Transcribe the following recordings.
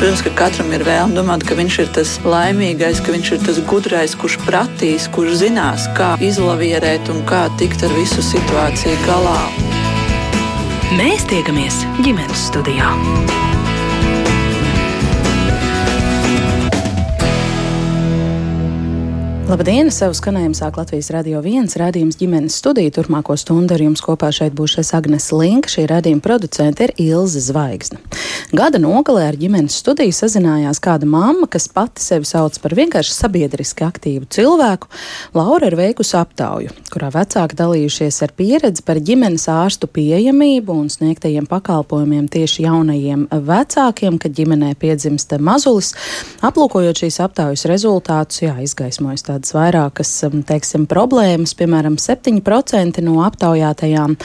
Protams, ka katram ir vēlme domāt, ka viņš ir tas laimīgais, ka viņš ir tas gudrais, kurš pratīs, kurš zinās, kā izlavierēt un kā tikt ar visu situāciju galā. Mēs tiekamies ģimenes studijā. Labdien! Savu skanējumu sāk Latvijas radio viens rādījums ģimenes studija. Turmāko stundu ar jums kopā šeit būs Agnes Linka. Šī rādījuma producente ir Ilze Zvaigzne. Gada nogalē ar ģimenes studiju sazinājās kāda mamma, kas pati sevi sauc par vienkārši sabiedriski aktīvu cilvēku. Laura ir veikusi aptauju, kurā vecāki dalījušies ar pieredzi par ģimenes ārstu pieejamību un sniegtajiem pakalpojumiem tieši jaunajiem vecākiem, kad ģimenē piedzimst mazulis. Aplūkojot šīs aptaujas rezultātus, jā, izgaismojas tāda tādas vairākas um, teiksim, problēmas. Piemēram, 7% no aptaujātajām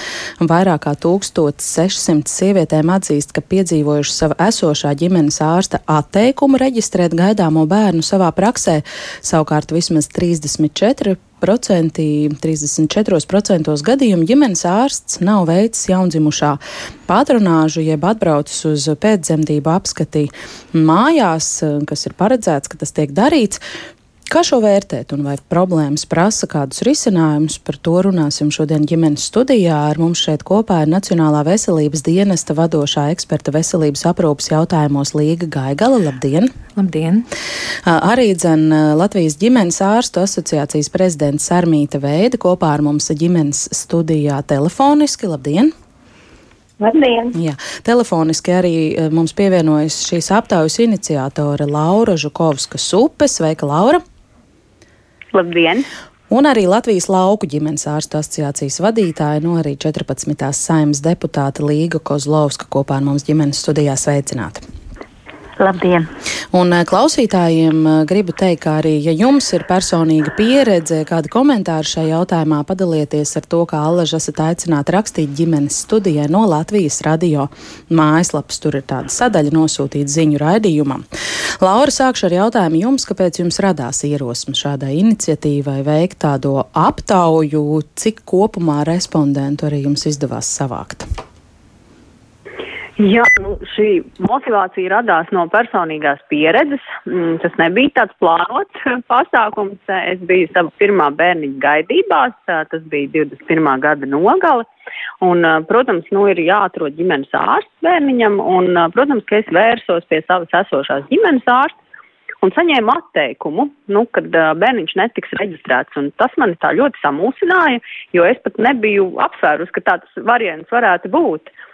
vairāk kā 1600 sievietēm atzīst, ka piedzīvojuši savu esošā ģimenes ārsta atteikumu reģistrēt gaidāmo bērnu savā praksē. Savukārt vismaz 34 34% gadījumu ģimenes ārsts nav veicis jaundzimušā patronāžu, jeb atbraucis uz pēcdzemdību apskati mājās, kas ir paredzēts, ka tas tiek darīts. Kā šo vērtēt un vai problēmas prasa kādus risinājumus, par to runāsim šodien ģimenes studijā. Ar mums šeit kopā ir Nacionālā veselības dienesta vadošā eksperta veselības aprūpas jautājumos Līga Gaigala. Labdien! Labdien! Arī dzen Latvijas ģimenes ārstu asociācijas prezidents Sarmīta Veida kopā ar mums ģimenes studijā telefoniski. Labdien! Labdien! Jā, telefoniski arī mums pievienojas šīs aptaujas iniciatore Laura Žukovska Supe. Sveika, Laura! Labdien! Un arī Latvijas lauku ģimenes ārstu asociācijas vadītāja, no arī 14. saimnes deputāta Līga Kozlovska kopā ar mums ģimenes studijā sveicināta. Labdien! Un eh, klausītājiem eh, gribu teikt, ka arī, ja jums ir personīga pieredze, kādi komentāri šajā jautājumā, padalieties ar to, kā Allaž esat aicināti rakstīt ģimenes studijai no Latvijas radio mājaslapas. Tur ir tāda sadaļa nosūtīt ziņu raidījumam. Laura, sākšu ar jautājumu jums, kāpēc jums radās ierosme šādai iniciatīvai veikt tādu aptauju, cik kopumā respondentu arī jums izdevās savākt? Jā, nu, šī motivācija radās no personīgās pieredzes. Mm, tas nebija tāds plānots pasākums. Es biju savā pirmā bērniņa gaidībās, tas bija 21. gada nogale. Un, protams, nu, ir jāatrod ģimenes ārsts bērniņam, un, protams, ka es vērsos pie savas esošās ģimenes ārsta un saņēmu atteikumu, nu, kad uh, bērniņš netiks reģistrēts. Tas mani tā ļoti samulsināja, jo es pat nebiju apsvērus, ka tāds variants varētu būt. Uh,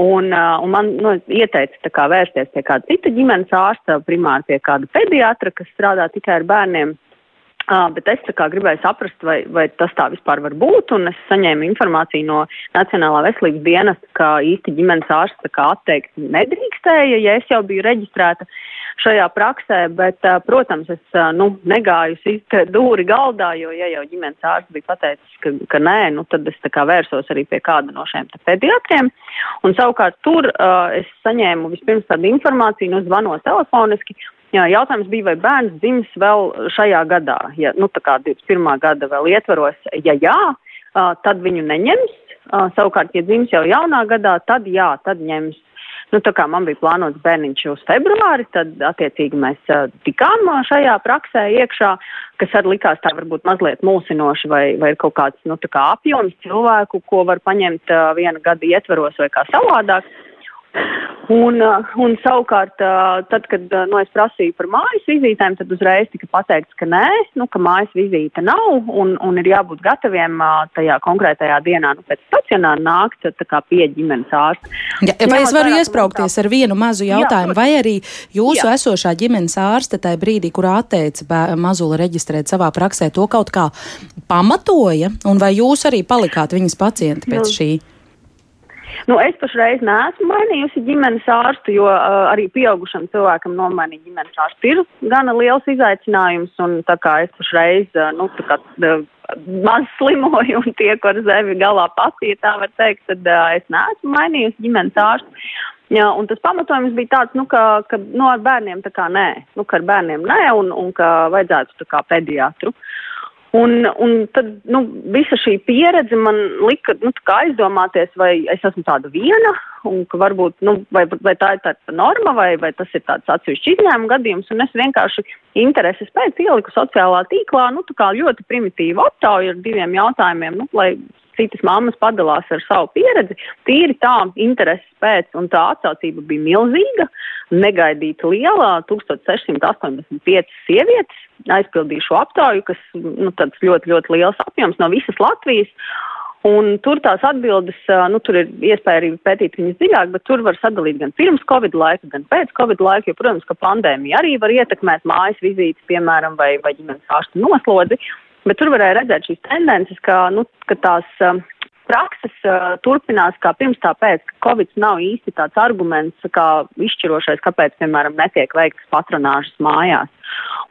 un man nu, ieteica kā, vērsties pie kāda cita ģimenes ārsta, primāri pie kāda pediatra, kas strādā tikai ar bērniem. Uh, bet es kā, gribēju saprast, vai, vai tas tā vispār var būt, un es saņēmu informāciju no Nacionālā veselības dienesta, ka īsti ģimenes ārsts atteikt nedrīkstēja, ja es jau biju reģistrēta. Uh, šajā praksē, bet, protams, es nu, negāju sist dūri galdā, jo, ja jau ģimenes ārsts bija pateicis, ka, ka nē, nu, tad es vērsos arī pie kāda no šiem pediatriem. Un savukārt tur uh, es saņēmu vispirms tādu informāciju, nu, zvanot telefoniski. Jā, jautājums bija, vai bērns dzims vēl šajā gadā, ja, nu, tā kā 21. gada vēl ietvaros, ja jā, uh, tad viņu neņems. Uh, savukārt, ja dzims jau jaunā gadā, tad jā, tad ņems. Nu, tā kā man bija plānots bērniņš uz februāri, tad attiecīgi mēs uh, tikām šajā praksē iekšā, kas arī likās tā varbūt mazliet mulsinoši vai, vai ir kaut kāds, nu, kā apjoms cilvēku, ko var paņemt uh, viena gada ietveros vai kā savādāk. Un, uh, un savukārt, uh, tad, kad uh, nu, es prasīju par mājas vizītēm, tad uzreiz tika pateikts, ka nē, nu, ka mājas vizīte nav un, un ir jābūt gataviem tajā konkrētajā dienā nu, pēc stacionāra nākt pie ģimenes ārsta. Ja, vai es varu iespraukties ar vienu mazu jautājumu, jā, vai arī jūsu jā. esošā ģimenes ārste tajā brīdī, kurā atteica mazuli reģistrēt savā praksē, to kaut kā pamatoja, un vai jūs arī palikāt viņas pacienti pēc nu, šī? Nu, es pašreiz neesmu mainījusi ģimenes ārstu, jo uh, arī pieaugušam cilvēkam nomainīt ģimenes ārstu ir gana liels izaicinājums. Un tā kā es pašreiz, uh, nu, kā uh, maz slimoju un tiek ar sevi galā pati, ja tā var teikt, tad uh, es neesmu mainījusi ģimenes ārstu. Jā, un tas pamatojums bija tāds, nu, ka, ka nu, ar bērniem tā kā nē, nu, ka ar bērniem nē un, un ka vajadzētu tā kā pediatru. Un, un tad nu, visa šī pieredze man lika nu, aizdomāties, vai es esmu tāda viena, un ka varbūt nu, vai, vai tā ir tāda norma, vai, vai tas ir tāds atsevišķs izņēmuma gadījums. Un es vienkārši intereses pēc ieliku sociālā tīklā nu, ļoti primitīvu aptauju ar diviem jautājumiem, nu, lai citas mammas padalās ar savu pieredzi. Tīri tā intereses pēc, un tā atsaucība bija milzīga, negaidīta liela - 1685 sievietes aizpildīju šo aptauju, kas nu, ļoti, ļoti liels apjoms no visas Latvijas. Un tur tās atbildes, nu, tur ir iespēja arī pētīt viņas dziļāk, bet tur var sadalīt gan pirms Covid laika, gan pēc Covid laika, jo, protams, ka pandēmija arī var ietekmēt mājas vizītes, piemēram, vai, vai ģimenes ārstu noslodzi. Bet tur varēja redzēt šīs tendences, ka, nu, ka tās prakses uh, turpinās kā pirms tāpēc, ka Covid nav īsti tāds arguments, kā izšķirošais, kāpēc, piemēram, netiek veiktas patronāžas mājās.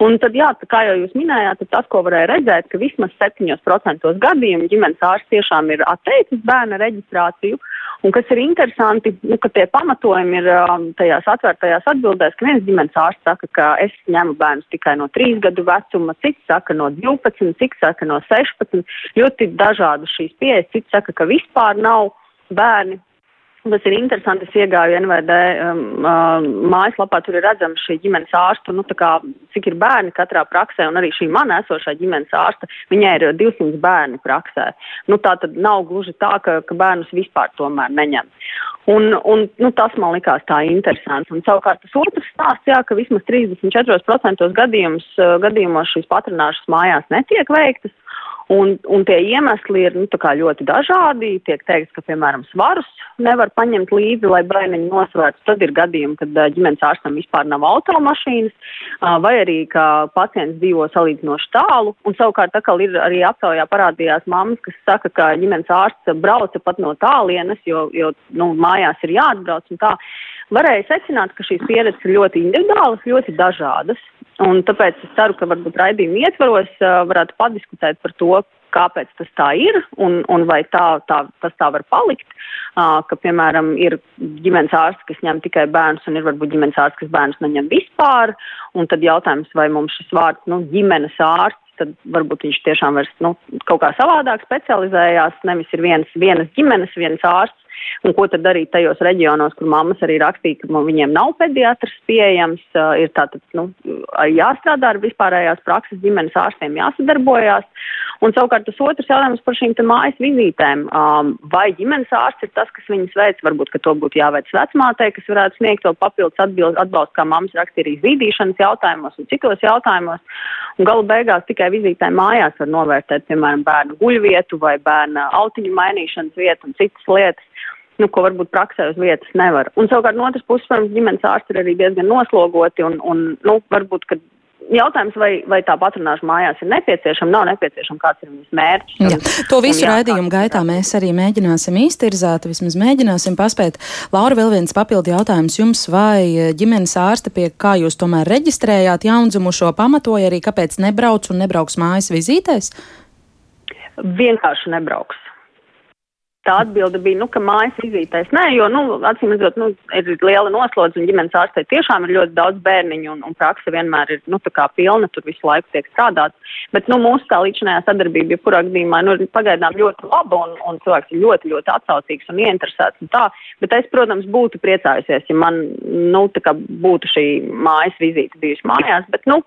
Un tad, jā, kā jau jūs minējāt, tas, ko varēja redzēt, ka vismaz 7% gadījumu ģimenes ārsts tiešām ir atteicis bērna reģistrāciju. Un kas ir interesanti, nu, ka tie pamatojumi ir um, tajās atvērtajās atbildēs, ka viens ģimenes ārsts saka, ka es ņemu bērnus tikai no 3 gadu vecuma, cits saka no 12, cits saka no 16. Ļoti dažādas šīs pieejas, cits saka, ka vispār nav bērni Tas ir interesanti. Es iegāju NVD um, uh, mājaslapā, tur ir redzama šī ģimenes ārsta, nu, kā, cik ir bērni katrā praksē, un arī šī man esošā ģimenes ārsta, viņai ir 200 bērni praksē. Nu, tā tad nav gluži tā, ka, ka bērnus vispār tomēr neņem. Un, un nu, tas man likās tā interesants. Un savukārt tas otrs stāsts, jā, ka vismaz 34% gadījumos, uh, gadījumos šīs patronāžas mājās netiek veiktas. Un, un tie iemesli ir nu, ļoti dažādi. Tiek teikts, ka, piemēram, svarus nevar paņemt līdzi, lai bērniņu nosvērtu. Tad ir gadījumi, kad ģimenes ārstam vispār nav automašīnas, vai arī, ka pacients dzīvo salīdzinoši tālu. Un savukārt atkal ir arī aptaujā parādījās mammas, kas saka, ka ģimenes ārsts brauca pat no tālienes, jo, jo nu, mājās ir jāatbrauc un tā. Varēja secināt, ka šīs pieredzes ir ļoti individuālas, ļoti dažādas. Un tāpēc es ceru, ka varbūt raidījuma ietvaros varētu padiskutēt par to, kāpēc tas tā ir un, un vai tā, tā, tas tā var palikt. Uh, ka, piemēram, ir ģimenes ārsts, kas ņem tikai bērnus, un ir varbūt ģimenes ārsts, kas bērnus neņem vispār. Tad jautājums, vai mums šis vārds, nu, ģimenes ārsts, tad varbūt viņš tiešām vairs nu, kaut kā savādāk specializējās. Nevis ir viens, vienas ģimenes, viens ārsts Un ko tad darīt tajos reģionos, kur mammas arī rakstīja, ka viņiem nav pediatrs pieejams, ir tātad, nu, jāstrādā ar vispārējās prakses ģimenes ārstiem, jāsadarbojās. Un savukārt tas otrs jautājums par šīm mājas vizītēm. Um, vai ģimenes ārsts ir tas, kas viņas veic? Varbūt, ka to būtu jāveic vecmātei, kas varētu sniegt vēl papildus atbild, atbalstu, kā mammas rakstīja arī zīdīšanas jautājumos un citos jautājumos. Un galu beigās tikai vizītēm mājās var novērtēt, piemēram, bērnu guļvietu vai bērna autiņu mainīšanas vietu un citas lietas nu, ko varbūt praksē uz vietas nevar. Un savukārt no otras puses, protams, ģimenes ārsti ir arī diezgan noslogoti un, un nu, varbūt, ka jautājums, vai, vai tā patronāža mājās ir nepieciešama, nav nepieciešama, kāds ir viņas mērķis. Un, Jā, to visu raidījumu gaitā mēs arī mēģināsim iztirzāt, vismaz mēģināsim paspēt. Laura, vēl viens papildu jautājums jums, vai ģimenes ārste, pie kā jūs tomēr reģistrējāt jaundzimu šo pamatoja arī, kāpēc nebrauc un nebrauks mājas vizītēs? Vienkārši nebrauks. Tā atbilde bija, nu, ka mājas vizītēs nē, jo, nu, acīm redzot, nu, ir liela noslodze un ģimenes ārstē tiešām ir ļoti daudz bērniņu un, un praksa vienmēr ir, nu, tā kā pilna, tur visu laiku tiek strādāts. Bet, nu, mūsu tā līdzinājā sadarbība, jebkurā gadījumā, nu, ir pagaidām ļoti laba un, un cilvēks ir ļoti, ļoti atsaucīgs un ieinteresēts un tā. Bet es, protams, būtu priecājusies, ja man, nu, tā kā būtu šī mājas vizīte bijusi mājās, bet, nu,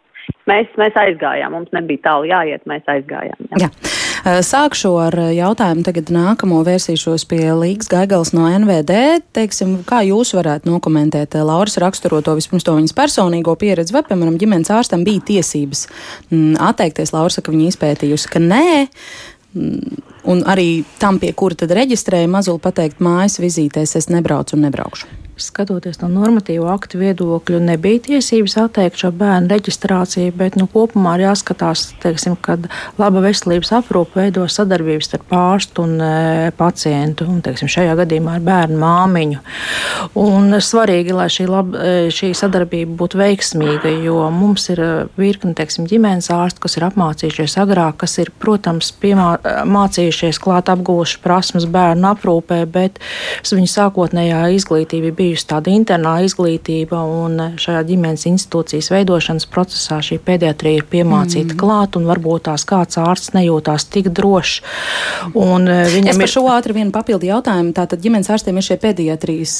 mēs, mēs aizgājām, mums nebija tālu jāiet, mēs aizgājām. Jā. Jā. Eh, sākšu ar eh, jautājumu, tagad nākamo vērsīšos pie Līgas Gaigals no NVD. Teiksim, kā jūs varētu nokomentēt eh, Lauras raksturoto vispirms to viņas personīgo pieredzi, vai, piemēram, ģimenes ārstam bija tiesības mm, atteikties? Laura saka, viņa izpētījusi, ka nē. Un arī tam, pie kura tad reģistrēja mazuli pateikt mājas vizītēs, es nebraucu un nebraukšu skatoties no normatīvu aktu viedokļu, nebija tiesības atteikt šo bērnu reģistrāciju, bet nu, kopumā ir jāskatās, teiksim, kad laba veselības aprūpe veido sadarbības starp ārstu un e, pacientu, un teiksim, šajā gadījumā ar bērnu māmiņu. Un svarīgi, lai šī, lab, e, šī sadarbība būtu veiksmīga, jo mums ir e, virkni teiksim, ģimenes ārsti, kas ir apmācījušies agrāk, kas ir, protams, piemā, mācījušies mācījušies, klāt apguvuši prasmes bērnu aprūpē, bet viņa sākotnējā izglītība bijusi tāda internā izglītība, un šajā ģimenes institūcijas veidošanas procesā šī pediatrija ir piemācīta mm. klāt, un varbūt tās kāds ārsts nejūtās tik drošs. Viņam es par šo ātri vienu papildu jautājumu. Tātad ģimenes ārstiem ir šie pediatrijas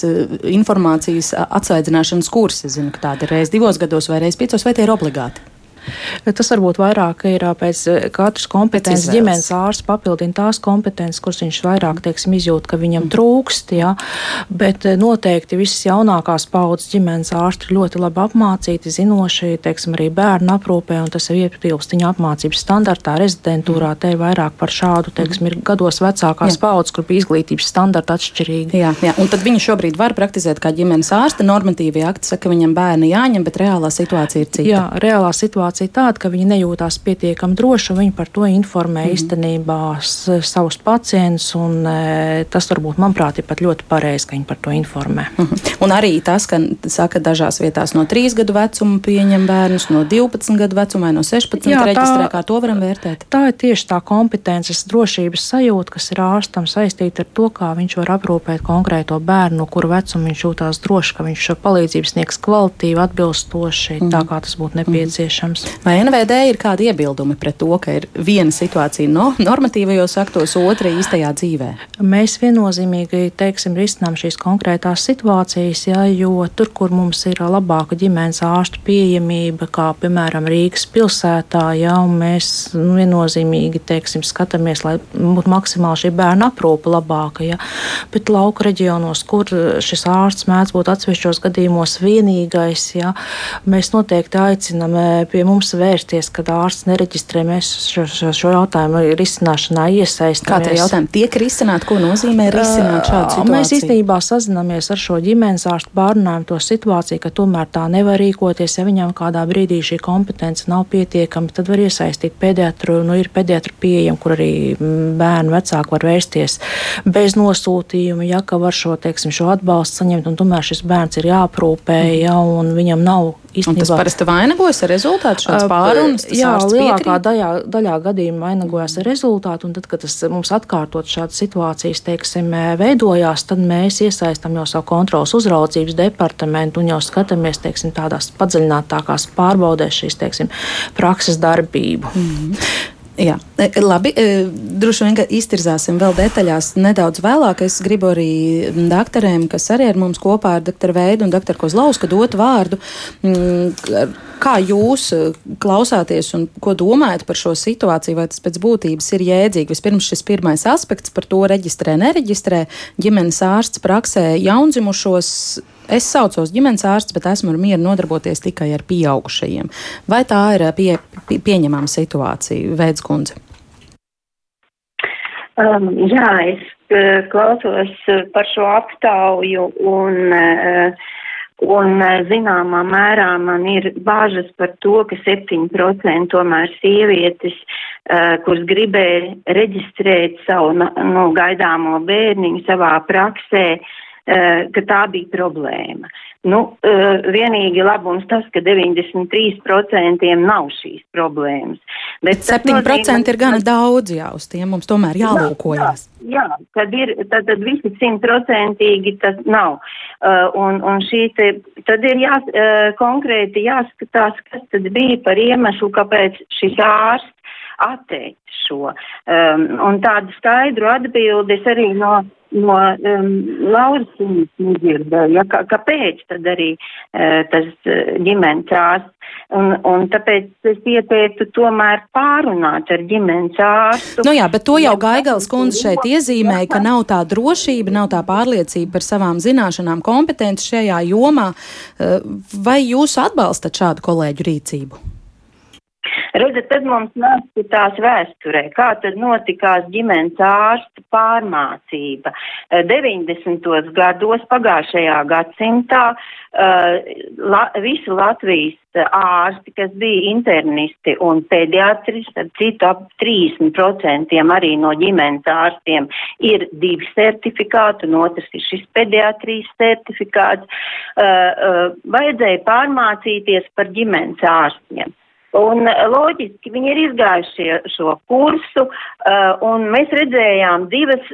informācijas atsvaidzināšanas kursi. Es zinu, ka tāda ir reiz divos gados vai reiz piecos, vai tie ir obligāti? Tas varbūt vairāk ir pēc katras kompetences. Ģimenes ārsts papildina tās kompetences, kuras viņš vairāk teiksim, izjūt, ka viņam trūkst. Ja? Bet noteikti visas jaunākās paudzes ģimenes ārsti ir ļoti labi apmācīti, zinoši, teiksim, arī bērnu aprūpē, un tas ir ietilpst viņa apmācības standartā, rezidentūrā. Te ir vairāk par šādu, teiksim, ir gados vecākās paudzes, kur bija izglītības standarta atšķirīgi. Jā, jā, un tad viņi šobrīd var praktizēt kā ģimenes ārste. Normatīvi akti saka, ka viņam bērni jāņem, bet reālā situācija ir cita. Jā, reālā situācija situācija tāda, ka viņi nejūtās pietiekami droši, un viņi par to informē mm. īstenībā savus pacientus. E, tas varbūt, manuprāt, ir pat ļoti pareizi, ka viņi par to informē. Mm. Un arī tas, ka saka, dažās vietās no 3 gadu vecuma pieņem bērnus, no 12 gadu vecuma vai no 16 Jā, reģistrē, kā to varam vērtēt. Tā ir tieši tā kompetences drošības sajūta, kas ir ārstam saistīta ar to, kā viņš var aprūpēt konkrēto bērnu, no kura vecuma viņš jūtās droši, ka viņš šo palīdzību sniegs kvalitīvi, atbilstoši, mm tā kā tas būtu nepieciešams. Vai NVD ir kādi iebildumi pret to, ka ir viena situācija no normatīvajos aktos, otra īstajā dzīvē? Mēs viennozīmīgi teiksim, risinām šīs konkrētās situācijas, ja, jo tur, kur mums ir labāka ģimenes ārstu pieejamība, kā piemēram Rīgas pilsētā, ja, mēs nu, viennozīmīgi teiksim, skatāmies, lai būtu maksimāli šī bērna aprūpe labāka. Ja. Bet lauka reģionos, kur šis ārsts mēdz būt atsevišķos gadījumos vienīgais, ja, mēs noteikti aicinām eh, pie mums mums vērsties, kad ārsts nereģistrē. Mēs šo, šo, šo jautājumu risināšanā iesaistamies. Kā tie jautājumi tiek risināti? Ko nozīmē risināt šādu situāciju? Mēs īstenībā sazināmies ar šo ģimenes ārstu, pārunājam to situāciju, ka tomēr tā nevar rīkoties. Ja viņam kādā brīdī šī kompetence nav pietiekama, tad var iesaistīt pediatru. Nu, ir pediatru pieejama, kur arī bērnu vecāki var vērsties bez nosūtījuma, ja ka var šo, teiksim, šo atbalstu saņemt, un tomēr šis bērns ir jāprūpē, ja, un viņam nav īstenībā. Un tas parasti vainagojas ar rezultātu šāds pārunas? Jā, lielākā daļā, daļā gadījumā vainagojas ar rezultātu, un tad, kad tas mums atkārtot šādas situācijas, teiksim, veidojās, tad mēs iesaistam jau savu kontrolas uzraudzības departamentu un jau skatāmies, teiksim, tādās padziļinātākās pārbaudēs šīs, teiksim, prakses darbību. Mm -hmm. Jā, e, labi. E, droši vien iztirzāsim vēl detaļās nedaudz vēlāk. Es gribu arī doktoriem, kas arī ir mums kopā ar doktoru Veidu un doktoru Kozlausku, dot vārdu. Mm, kā jūs e, klausāties un ko domājat par šo situāciju, vai tas pēc būtības ir jēdzīgi? Vispirms šis pirmais aspekts par to reģistrē, nereģistrē ģimenes ārsts praksē jaundzimušos es saucos ģimenes ārsts, bet esmu mieru nodarboties tikai ar pieaugušajiem. Vai tā ir pie, pie, pieņemama situācija, Veidskundze? Um, jā, es uh, klausos uh, par šo aptauju un, un zināmā mērā man ir bāžas par to, ka 7% tomēr sievietes, kuras gribēja reģistrēt savu nu, gaidāmo bērniņu savā praksē, uh, Eh, ka tā bija problēma. Nu, eh, vienīgi labums tas, ka 93% nav šīs problēmas. Bet 7% nozīmē, ir gana daudz, jā, uz tiem mums tomēr jālūkojas. Jā, jā tad ir, tad, tad visi simtprocentīgi tas nav. Uh, un, un šī te, tad ir jā, uh, konkrēti jāskatās, kas tad bija par iemeslu, kāpēc šis ārsts atteikt šo. Um, un tādu skaidru atbildes arī no no um, Lauras nedzirdēju, ja, kā, kāpēc tad arī uh, tas uh, ģimenes ārsts. Un, un tāpēc es ieteiktu tomēr pārunāt ar ģimenes ārstu. Nu jā, bet to jau Gaigals kundze šeit iezīmēja, ka nav tā drošība, nav tā pārliecība par savām zināšanām, kompetenci šajā jomā. Uh, vai jūs atbalstat šādu kolēģu rīcību? Redziet, tad mums jāskatās vēsturē, kā tad notikās ģimenes ārsta pārmācība. 90. Eh, gados pagājušajā gadsimtā uh, la, visi Latvijas ārsti, kas bija internisti un pediatri, starp citu ap 30% arī no ģimenes ārstiem ir divi certifikāti, un otrs ir šis pediatrijas certifikāts, uh, vajadzēja pārmācīties par ģimenes ārstiem. Un loģiski viņi ir izgājuši šo kursu, un mēs redzējām divas,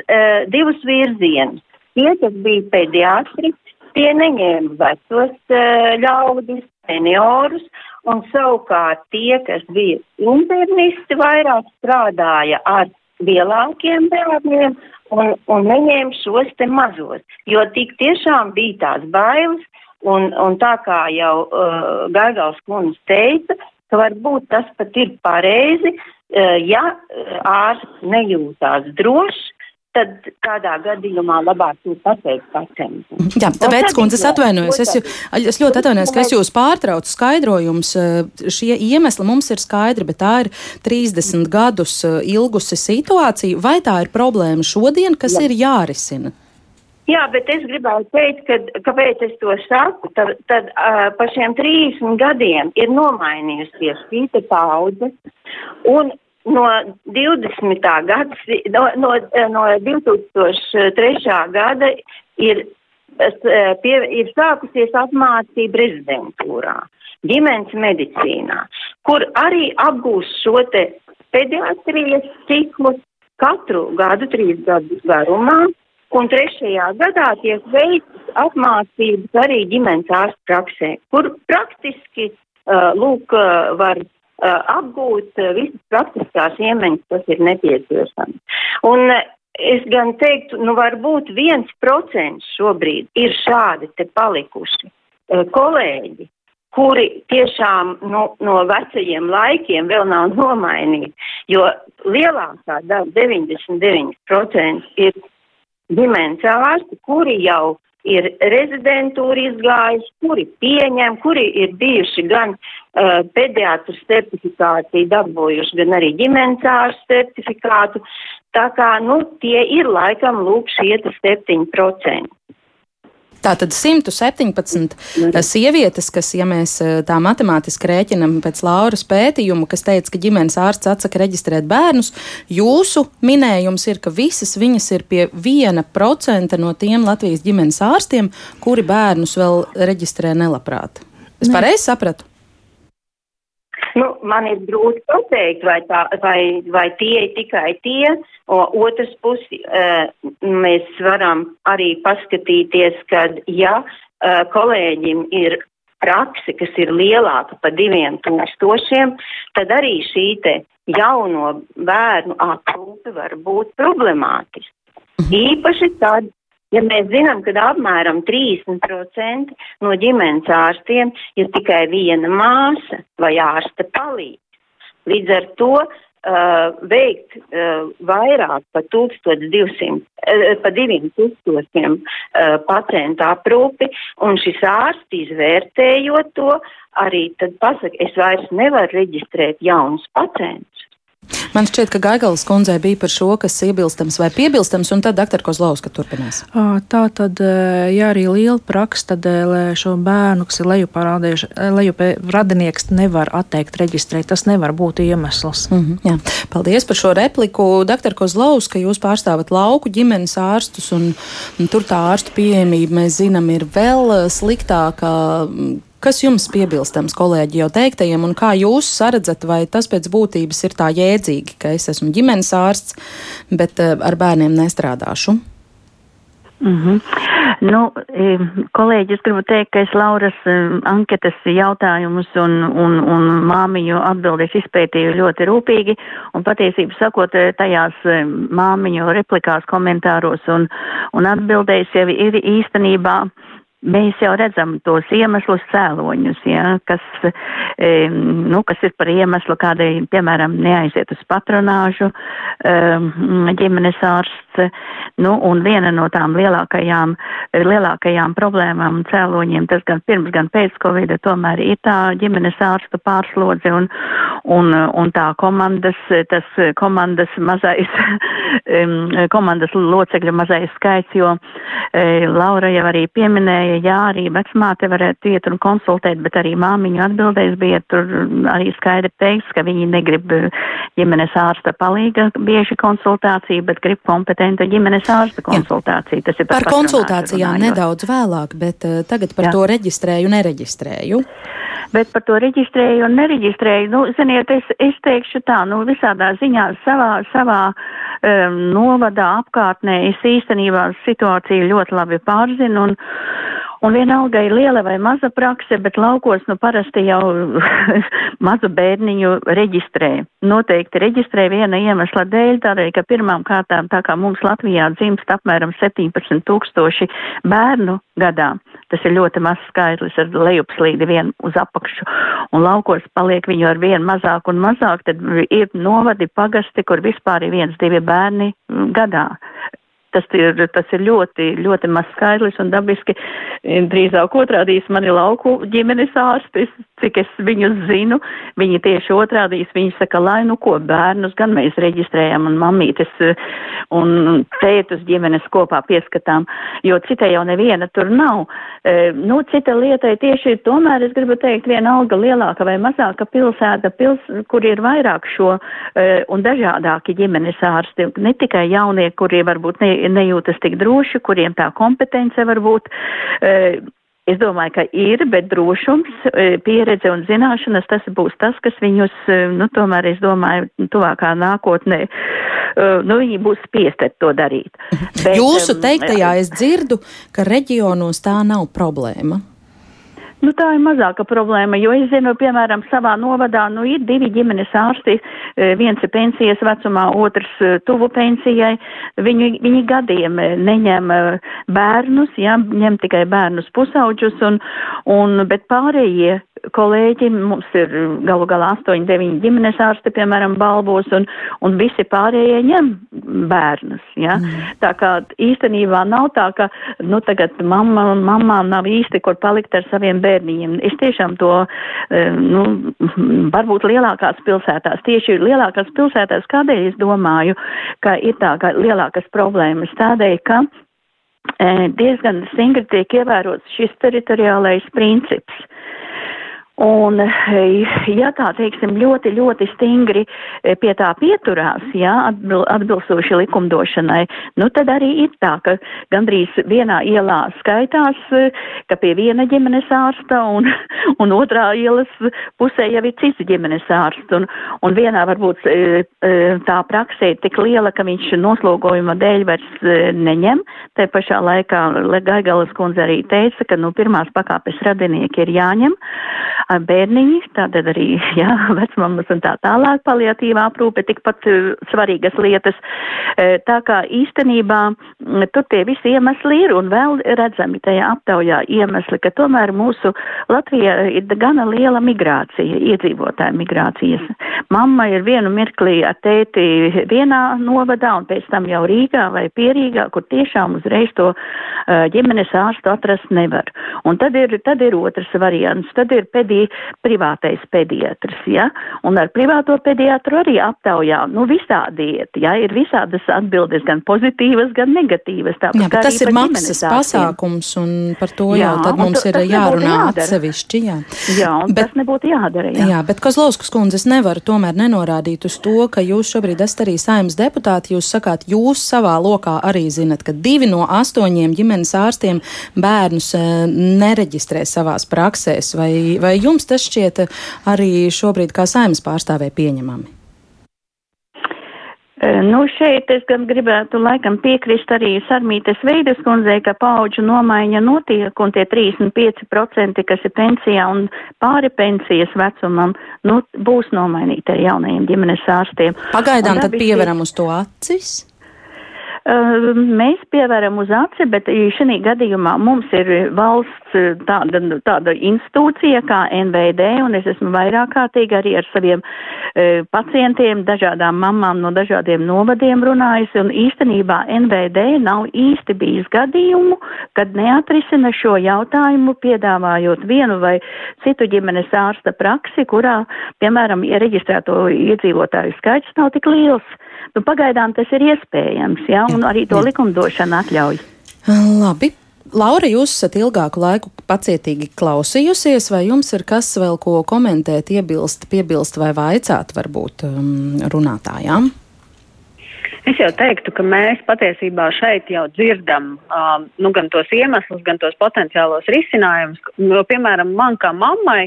divus virzienus. Tie, kas bija pediatri, tie neņēma vecos ļaudis, seniorus, un savukārt tie, kas bija internisti, vairāk strādāja ar lielākiem bērniem un, un neņēma šos te mazos, jo tik tiešām bija tās bailes, un, un tā kā jau uh, Gaigals kundze teica, ka varbūt tas pat ir pareizi, uh, ja uh, ārsts nejūtās drošs, tad tādā gadījumā labāk to pateikt pacientam. Jā, tāpēc, kundze, es atvainojos, es, es ļoti atvainojos, ka es jūs pārtraucu skaidrojums. Eh, šie iemesli mums ir skaidri, bet tā ir 30 gadus eh, ilgusi situācija. Vai tā ir problēma šodien, kas Jā. ir jārisina? Jā, bet es gribētu teikt, ka, kāpēc es to saku, tad, tad uh, pa šiem 30 gadiem ir nomainījusies šī paudze, un no 20. gada, no, no, no 2003. gada ir, pie, ir sākusies apmācība rezidentūrā, ģimenes medicīnā, kur arī apgūst šo te pediatrijas ciklu katru gadu, trīs gadus garumā, un trešajā gadā tiek veikts apmācības arī ģimenes ārstu praksē, kur praktiski, uh, lūk, uh, var uh, apgūt uh, visas praktiskās iemaņas, kas ir nepieciešamas. Un uh, es gan teiktu, nu varbūt viens procents šobrīd ir šādi te palikuši uh, kolēģi, kuri tiešām nu, no vecajiem laikiem vēl nav nomainīti, jo lielākā daļa, 99% ir ģimenes ārsti, kuri jau ir rezidentūra izgājuši, kuri pieņem, kuri ir bijuši gan uh, pediatru certifikāciju dabūjuši, gan arī ģimenes ārstu certifikātu. Tā kā, nu, tie ir laikam lūk šie 7%. Tātad 117 eh, sievietes, kas, ja mēs eh, tā matemātiski rēķinam pēc Lauras pētījuma, kas teica, ka ģimenes ārsts atsaka reģistrēt bērnus, jūsu minējums ir, ka visas viņas ir pie viena procenta no tiem Latvijas ģimenes ārstiem, kuri bērnus vēl reģistrē nelabprāt. Es pareizi sapratu? Nu, man ir grūti pateikt, vai, tā, vai, vai tie ir tikai tie. O, otrs pusi, uh, mēs varam arī paskatīties, kad ja uh, kolēģim ir prakse, kas ir lielāka par diviem tūkstošiem, tad arī šī te jauno bērnu aprūpe var būt problemātiska. Mhm. Īpaši tad, Ja mēs zinām, ka apmēram 30% no ģimenes ārstiem ir tikai viena māsa vai ārsta palīdz. Līdz ar to uh, veikt uh, vairāk par 1200, uh, par 2000 uh, pacientu aprūpi, un šis ārsts izvērtējot to, arī tad pasaka, es vairs nevaru reģistrēt jaunus pacientus. Man šķiet, ka Gaigalas kundzei bija par šo, kas iebilstams vai piebilstams, un tad doktor Kozlovska turpinās. Tā tad, ja arī liela praksa, tad šo bērnu, kas ir lejupārādījuši, lejupē radinieks nevar atteikt reģistrēt. Tas nevar būt iemesls. Mm -hmm, jā. Paldies par šo repliku. Doktor Kozlovska, jūs pārstāvat lauku ģimenes ārstus, un, un tur tā ārstu pieejamība, mēs zinām, ir vēl sliktāka Kas jums piebilstams kolēģi jau teiktajiem, un kā jūs saredzat, vai tas pēc būtības ir tā jēdzīgi, ka es esmu ģimenes ārsts, bet eh, ar bērniem nestrādāšu? Mm -hmm. Nu, e, kolēģi, es gribu teikt, ka es Lauras e, anketas jautājumus un, un, un māmiņu atbildēs izpētīju ļoti rūpīgi, un patiesību sakot, e, tajās māmiņu replikās, komentāros un, un atbildēs jau ir īstenībā mēs jau redzam tos iemeslus cēloņus, ja, kas, e, nu, kas ir par iemeslu kādai, piemēram, neaiziet uz patronāžu e, ģimenes ārsts. Nu, un viena no tām lielākajām, lielākajām problēmām un cēloņiem, tas gan pirms, gan pēc Covid, tomēr ir tā ģimenes ārsta pārslodze un, un, un tā komandas, tas komandas mazais, komandas locekļu mazais skaits, jo e, Laura jau arī pieminēja, jā, arī vecmāte varētu iet un konsultēt, bet arī māmiņu atbildēs bija tur arī skaidri teiks, ka viņi negrib ģimenes ārsta palīga bieži konsultāciju, bet grib kompetentu ģimenes ārsta konsultāciju. Tas ir par konsultācijām nedaudz vēlāk, bet uh, tagad par jā. to reģistrēju, nereģistrēju. Bet par to reģistrēju un nereģistrēju, nu, ziniet, es, es teikšu tā, nu, visādā ziņā savā, savā um, novadā apkārtnē es īstenībā situāciju ļoti labi pārzinu un, Un vienalga ir liela vai maza prakse, bet laukos nu parasti jau mazu bērniņu reģistrē. Noteikti reģistrē viena iemesla dēļ, tādēļ, ka pirmām kārtām, tā kā mums Latvijā dzimst apmēram 17 tūkstoši bērnu gadā, tas ir ļoti mazs skaitlis ar lejupslīdi vien uz apakšu, un laukos paliek viņu ar vien mazāk un mazāk, tad ir novadi pagasti, kur vispār ir viens, divi bērni gadā. Tas ir, tas ir ļoti, ļoti maz skaidrs un dabiski. Drīzāk otrādīs mani lauku ģimenes ārstis, cik es viņus zinu. Viņi tieši otrādīs, viņi saka, lai nu ko bērnus gan mēs reģistrējam un mamītes un tētus ģimenes kopā pieskatām, jo citai jau neviena tur nav. E, nu, cita lietai tieši tomēr, es gribu teikt, viena alga lielāka vai mazāka pilsēta, pils, kur ir vairāk šo e, un dažādāki ģimenes ārsti, ne tikai jaunie, kuri varbūt ne, nejūtas tik droši, kuriem tā kompetence varbūt. E, Es domāju, ka ir, bet drošums, pieredze un zināšanas, tas būs tas, kas viņus, nu, tomēr, es domāju, tuvākā nākotnē nu, viņi būs spiesti to darīt. Bet, Jūsu teiktajā es dzirdu, ka reģionos tā nav problēma. Nu, tā ir mazāka problēma, jo es zinu, piemēram, savā novadā nu, ir divi ģimenes ārsti, e, viens ir pensijas vecumā, otrs e, tuvu pensijai. Viņi, viņi gadiem neņem e, bērnus, jā, ņem tikai bērnus pusauģus, un, un, bet pārējie kolēģi, mums ir galu galā 8, 9 ģimenes ārsti, piemēram, balvos, un, un visi pārējie ņem bērnus, jā. Mm. Tā kā īstenībā nav tā, ka, nu, tagad mamma un mamām nav īsti, kur palikt ar saviem bērniem. Es tiešām to, eh, nu, varbūt lielākās pilsētās, tieši lielākās pilsētās, kādēļ es domāju, ka ir tā, ka lielākas problēmas tādēļ, ka e, diezgan stingri tiek ievērots šis teritoriālais princips. Un, ja tā teiksim, ļoti, ļoti stingri eh, pie tā pieturās, atbil, atbilstoši likumdošanai, nu tad arī ir tā, ka gandrīz vienā ielā skaitās, eh, ka pie viena ģimenes ārsta un, un otrā ielas pusē jau ir cits ģimenes ārsts. Un, un vienā varbūt eh, tā praksē ir tik liela, ka viņš noslogojuma dēļ vairs neņem. Te pašā laikā Gaigalas kundze arī teica, ka nu, pirmās pakāpes radinieki ir jāņem bērniņi, tātad arī, jā, vecmammas un tā tālāk paliatīvā aprūpe, tikpat uh, svarīgas lietas. Uh, tā kā īstenībā mm, tur tie visi iemesli ir un vēl redzami tajā aptaujā iemesli, ka tomēr mūsu Latvijā ir gana liela migrācija, iedzīvotāja migrācijas. Mamma ir vienu mirklī ar tēti vienā novadā un pēc tam jau Rīgā vai Pierīgā, kur tiešām uzreiz to uh, ģimenes ārstu atrast nevar. Un tad ir, tad ir otrs variants, tad ir pēdējais arī privātais pediatrs, ja, un ar privāto pediatru arī aptaujā, nu, visādi iet, ja, ir visādas atbildes, gan pozitīvas, gan negatīvas. Jā, bet tas ir maksas pasākums, un par to jā, jau tad mums ir jārunā atsevišķi, jā. Jā, un bet, tas nebūtu jādara, jā. Jā, bet Kozlovskas kundze, es nevaru tomēr nenorādīt uz to, ka jūs šobrīd esat arī saimnes deputāti, jūs sakāt, jūs savā lokā arī zinat, ka divi no astoņiem ģimenes ārstiem bērnus eh, nereģistrē savās praksēs, vai, vai jums tas šķiet arī šobrīd kā saimnes pārstāvē pieņemami? Nu, šeit es gan gribētu laikam piekrist arī Sarmītes veidas kundzei, ka paudžu nomaiņa notiek un tie 35%, kas ir pensijā un pāri pensijas vecumam, nu, būs nomainīti ar jaunajiem ģimenes ārstiem. Pagaidām tad pieveram uz to acis? Mēs pievēram uz aci, bet šī gadījumā mums ir valsts tāda, tāda institūcija kā NVD, un es esmu vairāk kārtīgi arī ar saviem e, pacientiem, dažādām mamām no dažādiem novadiem runājusi, un īstenībā NVD nav īsti bijis gadījumu, kad neatrisina šo jautājumu, piedāvājot vienu vai citu ģimenes ārsta praksi, kurā, piemēram, iereģistrēto iedzīvotāju skaits nav tik liels. Nu, pagaidām tas ir iespējams, ja, un arī to likumdošana atļauj. Labi. Laura, jūs esat ilgāku laiku pacietīgi klausījusies, vai jums ir kas vēl ko komentēt, iebilst, piebilst vai vaicāt varbūt um, runātājām? Es jau teiktu, ka mēs patiesībā šeit jau dzirdam um, nu, gan tos iemeslus, gan tos potenciālos risinājumus. Jo, piemēram, man kā mammai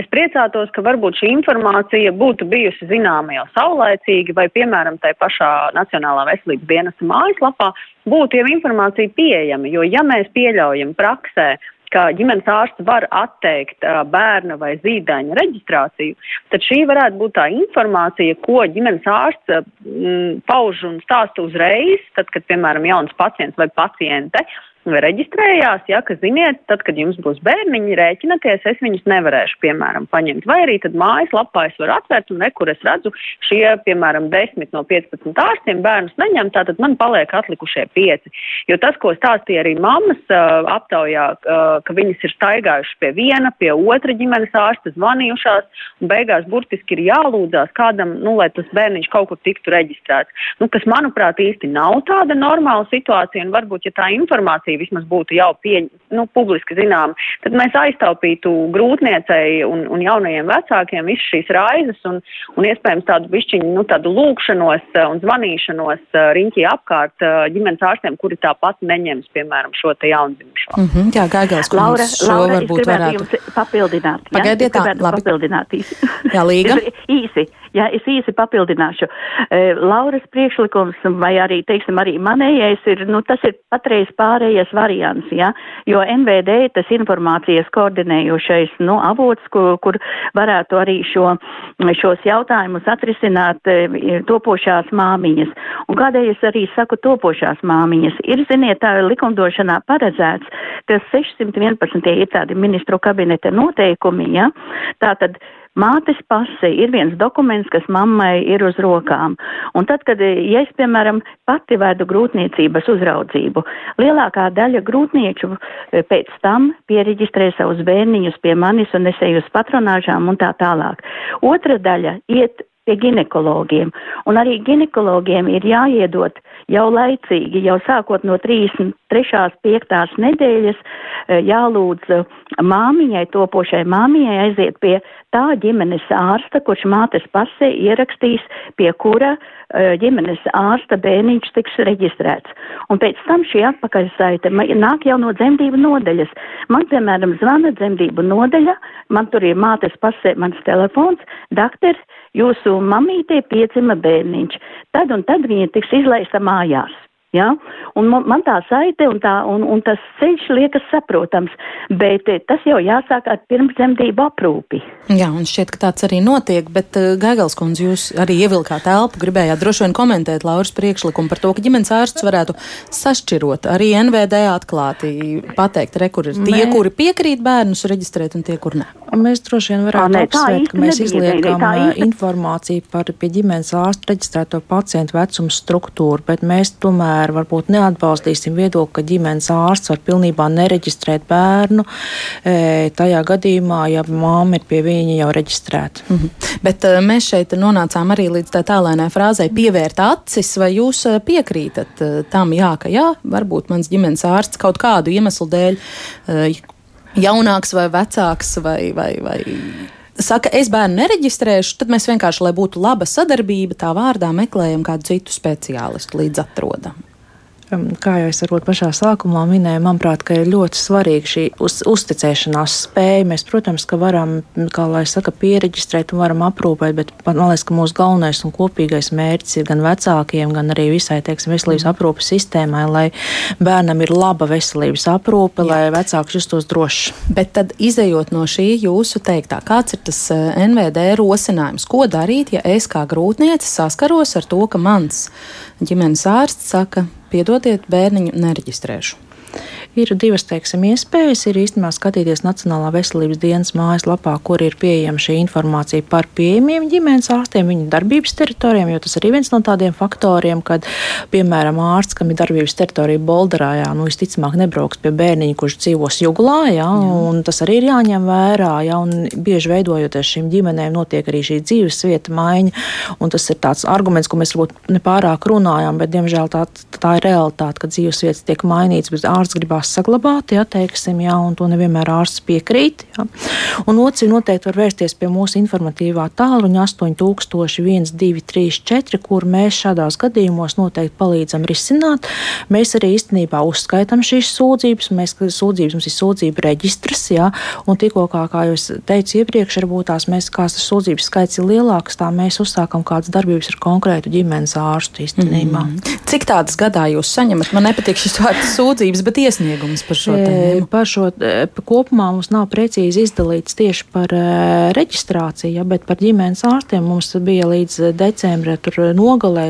es priecātos, ka varbūt šī informācija būtu bijusi zināma jau saulēcīgi vai, piemēram, tai pašā Nacionālā veselības dienesta mājaslapā būtu jau informācija pieejama, jo ja mēs pieļaujam praksē, ka ģimenes ārsts var atteikt bērna vai zīdaiņa reģistrāciju, tad šī varētu būt tā informācija, ko ģimenes ārsts uh, pauž un stāsta uzreiz, tad, kad, piemēram, jauns pacients vai paciente reģistrējās, ja, ka ziniet, tad, kad jums būs bērniņi, rēķināties, es viņus nevarēšu, piemēram, paņemt. Vai arī tad mājas lapā es varu atvērt un nekur es redzu šie, piemēram, 10 no 15 ārstiem bērnus neņem, tātad man paliek atlikušie 5. Jo tas, ko stāstīja arī mammas uh, aptaujā, uh, ka viņas ir staigājušas pie viena, pie otra ģimenes ārsta, zvanījušās, un beigās burtiski ir jālūdzās kādam, nu, lai tas bērniņš kaut kur tiktu reģistrēts. Nu, kas, manuprāt, īsti nav tāda normāla situācija, un varbūt, ja tā informācija informācija vismaz būtu jau pie, nu, publiski zinām, tad mēs aiztaupītu grūtniecei un, un jaunajiem vecākiem visu šīs raizes un, un iespējams tādu bišķiņu, nu, tādu lūkšanos eh, un zvanīšanos eh, riņķī apkārt eh, ģimenes ārstiem, kuri tāpat neņems, piemēram, šo te jaundzimušo. Mm -hmm, jā, Gaigals, Laura, šo Laura, varbūt varētu papildināt. Ja? Pagaidiet, tā, labi. Papildināt īsi. Jā, Līga. īsi. Jā, es īsi papildināšu. Uh, Lauras priekšlikums, vai arī, teiksim, arī manējais ir, nu, tas ir patreiz pārējais variants, jā, jo NVD tas informācijas koordinējošais, nu, avots, kur, kur varētu arī šo, šos jautājumus atrisināt uh, topošās māmiņas. Un kādēļ es arī saku topošās māmiņas? Ir, ziniet, tā likumdošanā paredzēts, ka 611 ir tādi ministru kabineta noteikumi, jā, tātad Mātes pase ir viens dokuments, kas mammai ir uz rokām. Un tad, kad, ja es, piemēram, pati vedu grūtniecības uzraudzību, lielākā daļa grūtnieču e, pēc tam pieregistrē savus bērniņus pie manis un es eju uz patronāžām un tā tālāk. Otra daļa iet pie ginekologiem. Un arī ginekologiem ir jāiedot jau laicīgi, jau sākot no 33. 5. nedēļas, eh, jālūdz eh, māmiņai, topošai māmiņai aiziet pie tā ģimenes ārsta, kurš mātes pasē ierakstīs, pie kura eh, ģimenes ārsta bērniņš tiks reģistrēts. Un pēc tam šī atpakaļsaite nāk jau no dzemdību nodaļas. Man, piemēram, zvana dzemdību nodaļa, man tur ir mātes pasē mans telefons, dakter, jūsu mamītei piedzima bērniņš. Tad un tad viņa tiks izlaista mājās. Ja? Un man tā saite un, tā, un, un tas ceļš liekas saprotams, bet eh, tas jau jāsāk ar pirmszemdību aprūpi. Jā, un šķiet, ka tāds arī notiek, bet uh, Gaigals kundze, jūs arī ievilkāt telpu, gribējāt droši vien komentēt Lauras priekšlikumu par to, ka ģimenes ārsts varētu sašķirot arī NVD atklāti, pateikt, re, kur ir tie, Mē... kuri piekrīt bērnus reģistrēt un tie, kur ne. Mēs droši vien varētu apsvērt, ka mēs izliekam informāciju par pie ģimenes ārsta reģistrēto pacientu vecumu struktūru, bet mēs tomēr tomēr varbūt neatbalstīsim viedokli, ka ģimenes ārsts var pilnībā nereģistrēt bērnu e, tajā gadījumā, ja māma ir pie viņa jau reģistrēta. Mm -hmm. Bet e, mēs šeit nonācām arī līdz tā tālēnai frāzei pievērt acis, vai jūs e, piekrītat tam, jā, ka jā, varbūt mans ģimenes ārsts kaut kādu iemeslu dēļ jaunāks vai vecāks vai, vai, vai saka, es bērnu nereģistrēšu, tad mēs vienkārši, lai būtu laba sadarbība, tā vārdā meklējam kādu citu speciālistu līdz atrodam kā jau es varbūt pašā sākumā minēju, manuprāt, ir ļoti svarīga šī uz, uzticēšanās spēja. Mēs, protams, ka varam, kā lai saka, pieregistrēt un varam aprūpēt, bet man liekas, ka mūsu galvenais un kopīgais mērķis ir gan vecākiem, gan arī visai, teiksim, veselības aprūpes sistēmai, lai bērnam ir laba veselības aprūpe, Jā. lai vecāks justos drošs. Bet tad, izējot no šī jūsu teiktā, kāds ir tas eh, NVD rosinājums? Ko darīt, ja es kā grūtniece saskaros ar to, ka mans ģimenes ārsts saka, piedodiet, bērniņu nereģistrēšu. Ir divas teiksim, iespējas. Ir īstenībā skatīties Nacionālā veselības dienas mājaslapā, kur ir pieejama šī informācija par pieejamiem ģimenes ārstiem, viņu darbības teritorijām, jo tas arī viens no tādiem faktoriem, kad, piemēram, ārsts, kam ir darbības teritorija Bolderā, jā, nu, visticamāk, nebrauks pie bērniņa, kurš dzīvos Juglā, jā, jā. un tas arī ir jāņem vērā, jā, un bieži veidojoties šīm ģimenēm, notiek arī šī dzīves vieta maiņa, un tas ir tāds arguments, ko mēs varbūt nepārāk runājam, bet, diemžēl, tā, tā ir realitāte, ka dzīves vietas tiek mainītas, bet ārsts gribās saglabāt, ja teiksim, jā, un to nevienmēr ārsts piekrīt. Ja. Un otrs noteikti var vērsties pie mūsu informatīvā tālruņa 8000 1234, kur mēs šādās gadījumos noteikti palīdzam risināt. Mēs arī īstenībā uzskaitam šīs sūdzības, mēs sūdzības mums ir sūdzība reģistrs, jā, un tikko, kā, kā jau es teicu iepriekš, varbūt tās mēs, kā tas sūdzības skaits ir lielāks, tā mēs uzsākam kādas darbības ar konkrētu ģimenes ārstu īstenībā. Mm -hmm. Cik tādas gadā jūs saņemat? Man nepatīk šis vārds sūdzības, bet iesniegums par šo tēmu. Par šo kopumā mums nav precīzi izdalīts tieši par reģistrāciju, bet par ģimenes ārstiem mums bija līdz decembra nogalē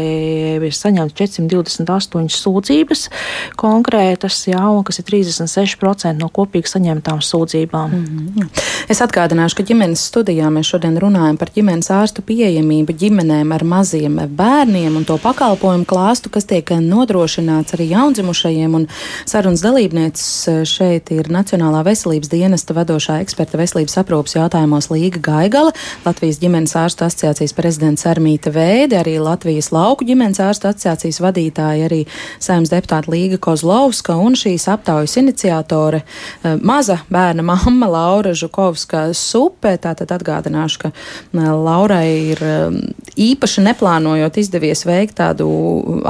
ir saņemts 428 sūdzības konkrētas, jā, un kas ir 36% no kopīgi saņemtām sūdzībām. Mm -hmm. Es atgādināšu, ka ģimenes studijā mēs šodien runājam par ģimenes ārstu pieejamību ģimenēm ar maziem bērniem un to pakalpojumu klāstu, kas tiek nodrošināts arī jaundzimušajiem. Un sarunas dalībnieces šeit ir Nacionālā veselības dienesta vadošā eksperta veselības aprūpas jautājumos Līga Gaigala, Latvijas ģimenes ārstu asociācijas prezidents Armīta Vēde, arī Latvijas lauku ģimenes ārstu asociācijas vadītāja, arī saimnes deputāta Līga Kozlovska un šīs aptaujas iniciatore eh, maza bērna mamma Laura Žukovska Supe. Tātad atgādināšu, ka eh, Laurai ir eh, īpaši neplānojot izdevies veikt tādu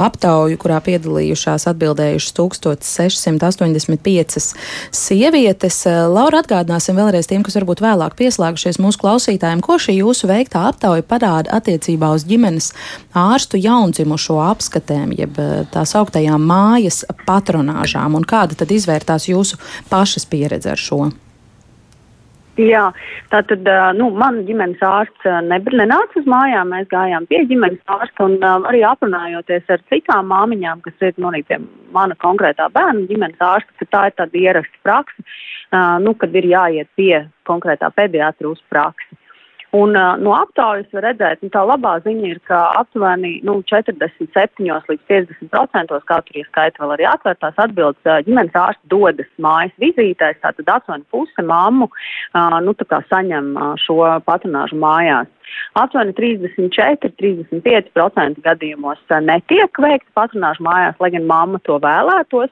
aptauju, kurā piedalījušās atbildējušas 1685 sievietes. Laura, atgādināsim vēlreiz tiem, kas varbūt vēlāk pieslēgušies mūsu klausītājiem, ko šī jūsu veiktā aptauja parāda attiecībā uz ģimenes ārstu jaundzimušo apskatēm, jeb eh, tās augtajām mājas patronāžām, un kāda tad izvērtās jūsu pašas pieredze ar šo? Jā, tā tad, nu, man ģimenes ārsts nebija nenāca uz mājām, mēs gājām pie ģimenes ārsta un arī aprunājoties ar citām māmiņām, kas ir, nu, pie mana konkrētā bērna ģimenes ārsta, ka tā ir tāda ierasta praksa, nu, kad ir jāiet pie konkrētā pediatra uz praksi. Un, uh, no aptaujas var redzēt, ka nu, tā labā ziņa ir, ka aptuveni nu, 47 līdz 50% kā tur ieskaita vēl arī atvērtās atbildes uh, ģimenes ārsts dodas mājas vizītēs, tātad aptuveni puse mammu uh, nu, saņem uh, šo patronāžu mājās. Aptuveni 34-35% gadījumos uh, netiek veikta patronāža mājās, lai gan mamma to vēlētos.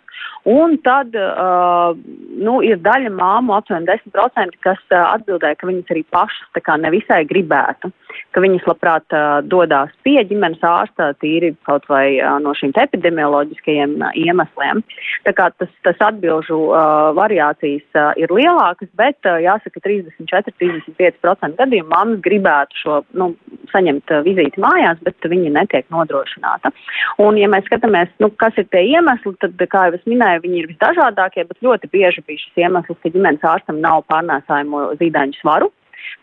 Un tad uh, nu, ir daļa māmu, aptuveni 10%, kas uh, atbildēja, ka viņas arī pašas nevisai gribētu ka viņas labprāt uh, dodas pie ģimenes ārsta tīri kaut vai uh, no šīm epidemioloģiskajiem uh, iemesliem. Tā kā tas, tas atbilžu uh, variācijas uh, ir lielākas, bet uh, jāsaka, 34-35% gadījumu mammas gribētu šo, nu, saņemt uh, vizīti mājās, bet viņi netiek nodrošināta. Un, ja mēs skatāmies, nu, kas ir tie iemesli, tad, kā jau es minēju, viņi ir visdažādākie, bet ļoti bieži bija šis iemesls, ka ģimenes ārstam nav pārnēsājumu zīdaiņu svaru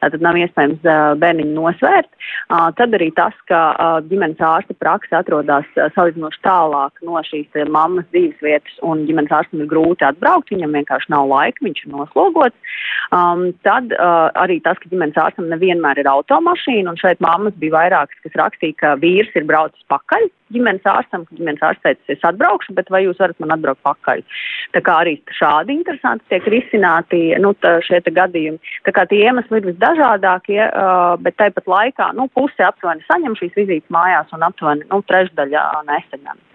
tātad nav iespējams bērniņu nosvērt. Tad arī tas, ka ģimenes ārsta praksa atrodas salīdzinoši tālāk no šīs mammas dzīves vietas un ģimenes ārstam ir grūti atbraukt, viņam vienkārši nav laika, viņš ir noslogots. Um, tad uh, arī tas, ka ģimenes ārstam nevienmēr ir automašīna, un šeit mammas bija vairākas, kas rakstīja, ka vīrs ir braucis pakaļ ģimenes ārstam, ka ģimenes ārsts teica, es atbraukšu, bet vai jūs varat man atbraukt pakaļ? Tā kā arī šādi interesanti tiek risināti nu, tā, šie gadījumi. Tā kā tie iemesli ir visdažādākie, uh, bet tāpat laikā nu, puse aptuveni saņem šīs vizītes mājās un aptuveni nu, trešdaļa nesaņem.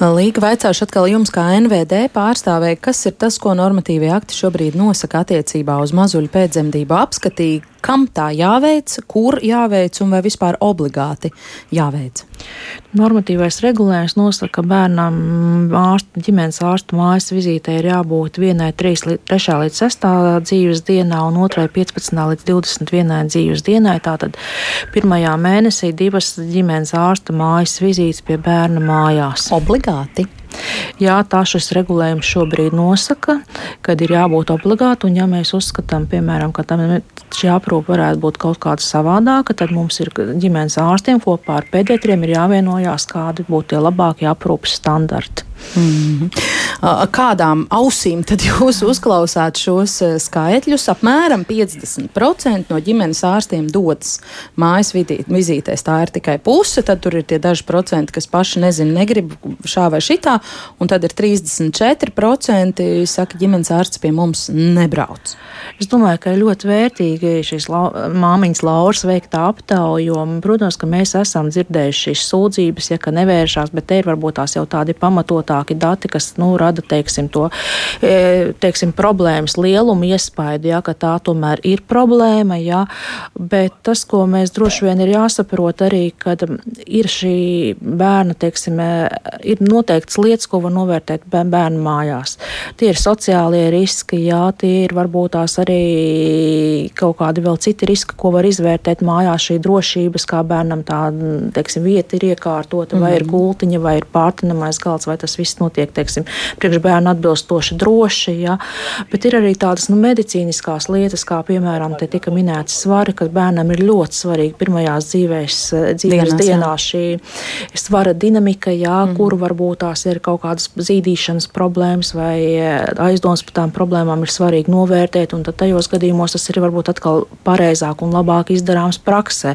Līga vaicāšu atkal jums, kā NVD pārstāvēja, kas ir tas, ko normatīvie akti šobrīd nosaka attiecībā uz mazuļu pēcdzemdību apskatīju, kam tā jāveic, kur jāveic un vai vispār obligāti jāveic? Normatīvais regulējums nosaka, ka bērnam ārsta, ģimenes ārsta mājas vizītē ir jābūt vienai 3, 3 līdz 6 dzīves dienā un otrai 15 līdz 21 dzīves dienai. Tātad pirmajā mēnesī divas ģimenes ārsta mājas vizītes pie bērna mājās. Obligāti. Jā, tā šis regulējums šobrīd nosaka, kad ir jābūt obligāti, un ja mēs uzskatām, piemēram, ka tam šī aprūpe varētu būt kaut kāda savādāka, tad mums ir ģimenes ārstiem kopā ar pediatriem ir jāvienojās, kādi būtu tie labākie aprūpes standarti. Mm. Kādām ausīm tad jūs uzklausāt šos skaitļus? Apmēram 50% no ģimenes ārstiem dodas mājas vizītēs. Tā ir tikai puse, tad tur ir tie daži procenti, kas paši nezina, negrib šā vai šitā, un tad ir 34% saka, ģimenes ārsts pie mums nebrauc. Es domāju, ka ir ļoti vērtīgi šīs lau, māmiņas Lauras veiktā aptauja, jo, protams, ka mēs esam dzirdējuši šīs sūdzības, ja ka nevēršās, bet te ir varbūt tās jau tādi pamatot pamatāki dati, kas nu, rada teiksim, to e, teiksim, problēmas lielumu iespaidu, ja, ka tā tomēr ir problēma. Ja, bet tas, ko mēs droši vien ir jāsaprot arī, kad ir šī bērna, teiksim, e, ir noteikts lietas, ko var novērtēt bērnu mājās. Tie ir sociālie riski, jā, tie ir varbūt tās arī kaut kādi vēl citi riski, ko var izvērtēt mājās, šī drošības, kā bērnam tā, teiksim, vieta ir iekārtota, vai mm. ir gultiņa, vai ir pārtinamais galds, vai tas viss notiek, teiksim, priekš bērnu atbilstoši droši, jā. Bet ir arī tādas, nu, medicīniskās lietas, kā, piemēram, te tika minēts svari, ka bērnam ir ļoti svarīgi pirmajās dzīvēs, dzīves dienās, dienās šī svara dinamika, jā, mm. kur varbūt tās ir kaut kādas zīdīšanas problēmas vai aizdomas par tām problēmām ir svarīgi novērtēt, un tad tajos gadījumos tas ir varbūt atkal pareizāk un labāk izdarāms praksē.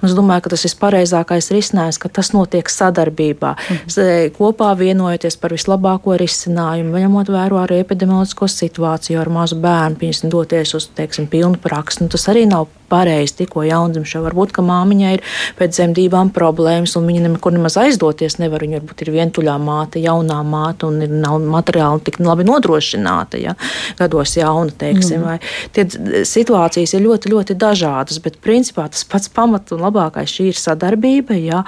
Un es domāju, ka tas ir pareizākais risinājums, ka tas notiek sadarbībā, mhm. kopā vienojoties par vislabāko risinājumu, ņemot vērā arī epidemioloģisko situāciju ar mazu bērnu, piemēram, doties uz, teiksim, pilnu praksi. Nu, tas arī nav pareizi tikko jaundzimšana. Varbūt, ka māmiņai ir pēc dzemdībām problēmas, un viņa nekur nemaz aizdoties nevar. Viņa varbūt ir vientuļā māte, jaunā māte, un ir, nav materiāli tik labi nodrošināta, ja gados jauna, teiksim. Mm. Tie situācijas ir ļoti, ļoti dažādas, bet principā tas pats pamats un labākais šī ir sadarbība, ja,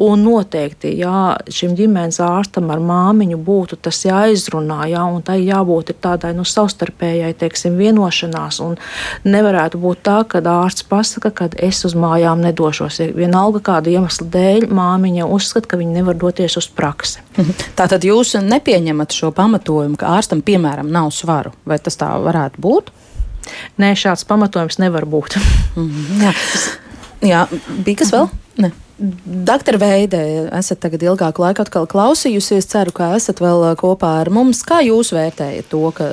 un noteikti, ja šim ģimenes ārstam ar māmiņu būtu tas jāizrunā, ja, un tai jābūt tādai, nu, savstarpējai, teiksim, vienošanās, un nevarētu būt tā, ka ārsts ārsts pasaka, ka es uz mājām nedošos. Ja vienalga kāda iemesla dēļ māmiņa uzskata, ka viņa nevar doties uz praksi. Mhm. Tātad jūs nepieņemat šo pamatojumu, ka ārstam, piemēram, nav svaru. Vai tas tā varētu būt? Nē, šāds pamatojums nevar būt. Mhm. Jā. Jā, bija kas vēl? Ne. Doktor Veide, esat tagad ilgāku laiku atkal klausījusies. Ceru, ka esat vēl kopā ar mums. Kā jūs vērtējat to, ka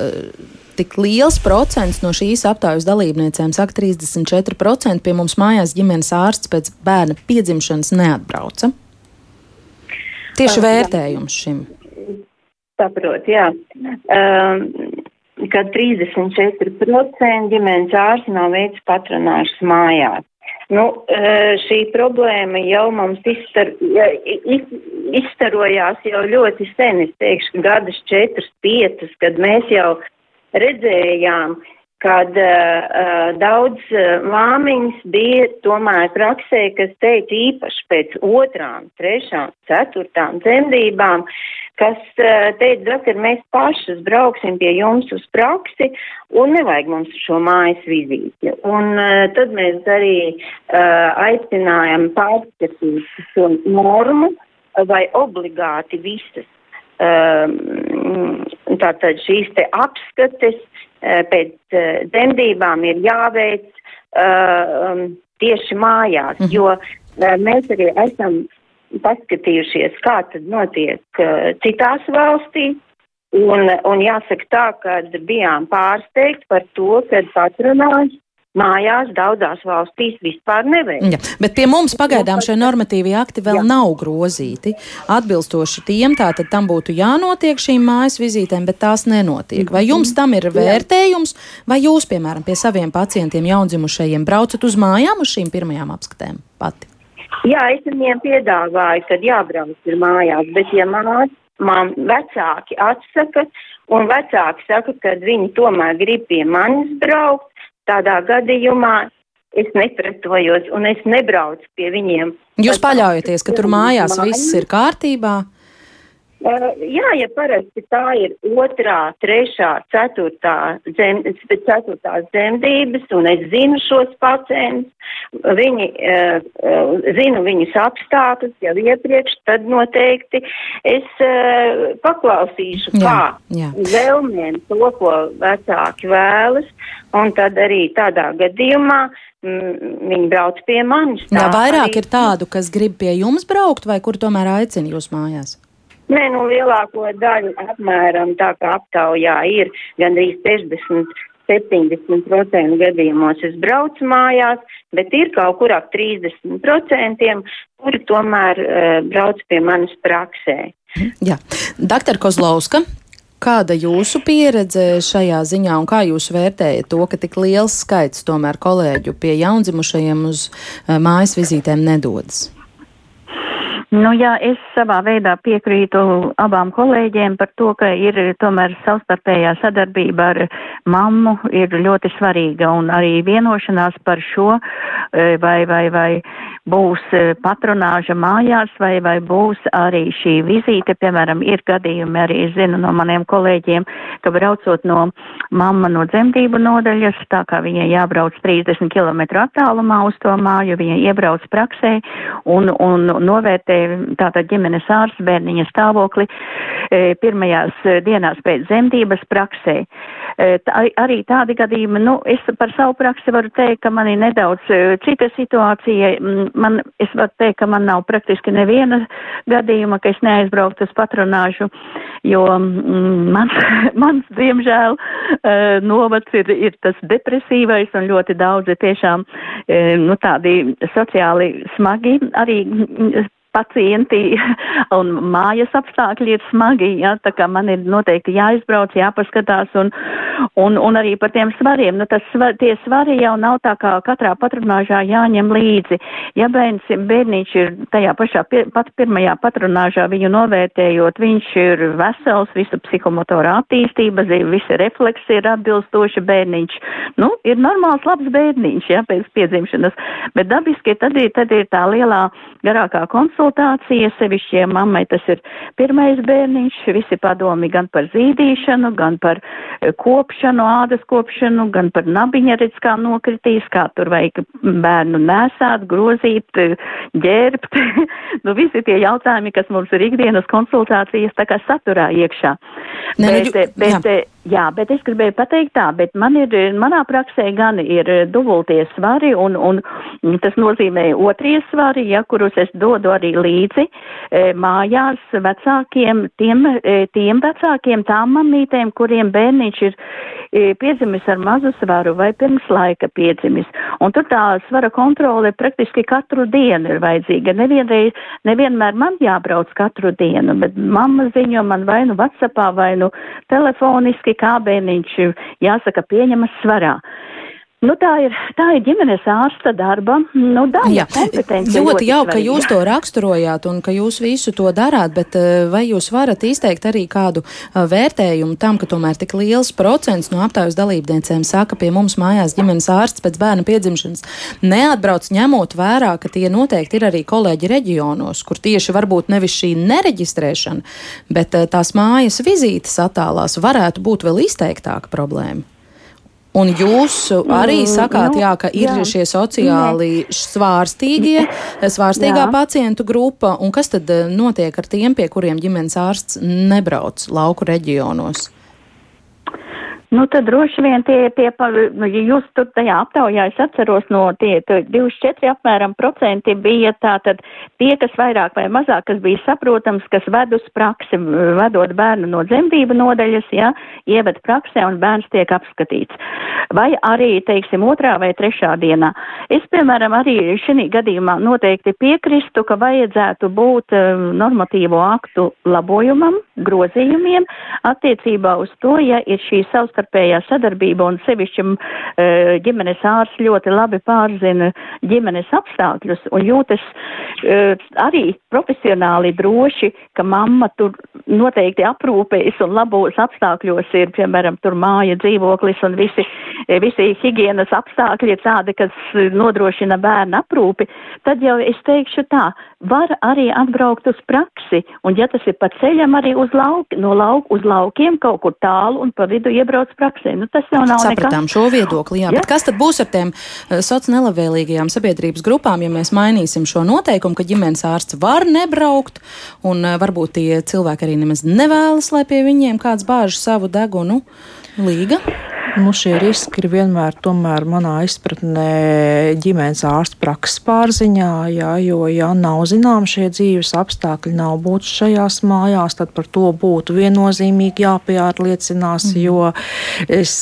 tik liels procents no šīs aptaujas dalībniecēm, saka 34%, pie mums mājās ģimenes ārsts pēc bērna piedzimšanas neatbrauca. Tieši vērtējums šim. Saprot, jā. Um, kad 34% ģimenes ārsts nav veids patronāžas mājās. Nu, šī problēma jau mums izstar, izstarojās jau ļoti sen, es teikšu, gadus 4, 5, kad mēs jau redzējām, kad uh, daudz uh, māmiņas bija tomēr praksē, kas teica īpaši pēc otrām, trešām, ceturtām dzemdībām, kas uh, teica, doktor, mēs pašas brauksim pie jums uz praksi un nevajag mums šo mājas vizīti. Un uh, tad mēs arī uh, aicinājām pārskatīt šo normu vai obligāti visas tātad šīs te apskates pēc dzemdībām ir jāveic tieši mājās, mm -hmm. jo mēs arī esam paskatījušies, kā tad notiek citās valstīs. Un, un jāsaka tā, ka bijām pārsteigti par to, ka patronāžs mājās daudzās valstīs vispār neveic. Ja, bet pie mums pagaidām šie normatīvie akti vēl Jā. nav grozīti. Atbilstoši tiem, tātad tam būtu jānotiek šīm mājas vizītēm, bet tās nenotiek. Vai jums tam ir vērtējums, vai jūs, piemēram, pie saviem pacientiem jaundzimušajiem braucat uz mājām uz šīm pirmajām apskatēm pati? Jā, es viņiem piedāvāju, kad jābrauc ir mājās, bet ja mās, man vecāki atsaka, un vecāki saka, ka viņi tomēr grib pie manis braukt, tādā gadījumā es nepretojos un es nebraucu pie viņiem. Jūs paļaujaties, ka tur mājās viss ir kārtībā? Uh, jā, ja parasti tā ir otrā, trešā, ceturtā, dzem, ceturtās dzemdības, un es zinu šos pacientus, viņi, uh, uh, zinu viņus apstākļus jau iepriekš, tad noteikti es paklausīšu, jā, kā jā. vēlmēm to, ko vecāki vēlas, un tad arī tādā gadījumā mm, viņi brauc pie manis. Jā, vairāk arī... ir tādu, kas grib pie jums braukt, vai kur tomēr aicina jūs mājās? Nē, nu lielāko daļu apmēram tā kā aptaujā ir gandrīz 60. 70% gadījumos es braucu mājās, bet ir kaut kur ap 30%, kuri tomēr uh, brauc pie manas praksē. Jā, doktor Kozlauska, Kāda jūsu pieredze šajā ziņā un kā jūs vērtējat to, ka tik liels skaits tomēr kolēģu pie jaundzimušajiem uz uh, mājas vizītēm nedodas? Nu jā, es savā veidā piekrītu abām kolēģiem par to, ka ir tomēr savstarpējā sadarbība ar mammu ir ļoti svarīga un arī vienošanās par šo, e, vai, vai, vai būs e, patronāža mājās, vai, vai būs arī šī vizīte, piemēram, ir gadījumi arī, es zinu no maniem kolēģiem, ka braucot no mamma no dzemdību nodaļas, tā kā viņai jābrauc 30 km attālumā uz to māju, viņa iebrauc praksē un, un novērtē tātad ģimenes ārsts bērniņa stāvokli e, pirmajās e, dienās pēc zemdības praksē. E, tā, arī tādi gadījumi, nu, es par savu praksi varu teikt, ka man ir nedaudz cita situācija. Man, es varu teikt, ka man nav praktiski neviena gadījuma, ka es neaizbrauktu uz patronāžu, jo mans, mans, diemžēl, novads ir, ir tas depresīvais un ļoti daudzi tiešām, nu, tādi sociāli smagi arī pacienti un mājas apstākļi ir smagi, ja, tā kā man ir noteikti jāizbrauc, jāpaskatās un, un, un arī par tiem svariem. Nu, tas, tie svari jau nav tā kā katrā patronāžā jāņem līdzi. Ja bērns, bērniņš ir tajā pašā pie, pat pirmajā patronāžā viņu novērtējot, viņš ir vesels, visu psihomotora attīstība, visi refleksi ir atbilstoši bērniņš. Nu, ir normāls labs bērniņš, ja, pēc piedzimšanas, bet dabiski tad ir, tad ir tā lielā garākā konsultācija konsultācija, sevišķi, ja mammai tas ir pirmais bērniņš, visi padomi gan par zīdīšanu, gan par e, kopšanu, ādas kopšanu, gan par nabiņa redz, kā nokritīs, kā tur vajag bērnu nesāt, grozīt, e, ģērbt. nu, visi tie jautājumi, kas mums ir ikdienas konsultācijas tā kā saturā iekšā. Ne, bet, bet, bet, jā. jā, bet es gribēju pateikt tā, bet man ir, manā praksē gan ir dubultie svari un, un tas nozīmē otrie svari, ja, kurus es dodu arī līdzi e, mājās vecākiem, tiem, e, tiem vecākiem, tām mamītēm, kuriem bērniņš ir e, piedzimis ar mazu svaru vai pirms laika piedzimis. Un tur tā svara kontrole praktiski katru dienu ir vajadzīga. Nevienreiz, nevienmēr man jābrauc katru dienu, bet mamma ziņo man vai nu Whatsappā vai nu telefoniski, kā bērniņš jāsaka pieņemas svarā. Nu, tā, ir, tā ir ģimenes ārsta darba nu, daļa. Ļoti, ļoti jauki, ka jūs to raksturojāt un ka jūs visu to darāt, bet eh, vai jūs varat izteikt arī kādu eh, vērtējumu tam, ka tomēr tik liels procents no aptaujas dalībniecēm saka, pie mums mājās ģimenes ārsts pēc bērna piedzimšanas neatbrauc ņemot vērā, ka tie noteikti ir arī kolēģi reģionos, kur tieši varbūt nevis šī nereģistrēšana, bet eh, tās mājas vizītes attālās varētu būt vēl izteiktāka problēma. Un jūs arī mm, sakāt, nu, jā, ka ir jā. šie sociāli svārstīgie, svārstīgā jā. pacientu grupa, un kas tad eh, notiek ar tiem, pie kuriem ģimenes ārsts nebrauc lauku reģionos? Nu, tad droši vien tie, tie nu, ja jūs tur tajā aptaujā, es atceros no tie 24 apmēram procenti bija tātad tie, kas vairāk vai mazāk, kas bija saprotams, kas ved uz praksi, vedot bērnu no dzemdību nodaļas, ja, ieved praksē un bērns tiek apskatīts. Vai arī, teiksim, otrā vai trešā dienā. Es, piemēram, arī šī gadījumā noteikti piekristu, ka vajadzētu būt um, normatīvo aktu labojumam, grozījumiem attiecībā uz to, ja ir šī savstarpējā savstarpējā sadarbība un sevišķi uh, ģimenes ārsts ļoti labi pārzina ģimenes apstākļus un jūtas uh, arī profesionāli droši, ka mamma tur noteikti aprūpējas un labos apstākļos ir, piemēram, tur māja dzīvoklis un visi, visi higienas apstākļi ir tādi, kas nodrošina bērnu aprūpi, tad jau es teikšu tā, var arī atbraukt uz praksi, un ja tas ir pa ceļam arī uz lauku, no lauku uz laukiem kaut kur tālu un pa vidu iebrauc praksē. Nu, tas jau nav Sapratām nekas. šo viedokli, jā, ja? bet kas tad būs ar tiem uh, sociāli nelabvēlīgajām sabiedrības grupām, ja mēs mainīsim šo noteikumu, ka ģimenes ārsts var nebraukt, un uh, varbūt tie cilvēki arī nemaz nevēlas, lai pie viņiem kāds bāž savu degunu līga? Nu, šie riski ir vienmēr, tomēr, manā izpratnē, ģimenes ārsta prakses pārziņā, jā, jo, ja nav zinām šie dzīves apstākļi, nav būt šajās mājās, tad par to būtu viennozīmīgi jāpārliecinās, mm. jo es,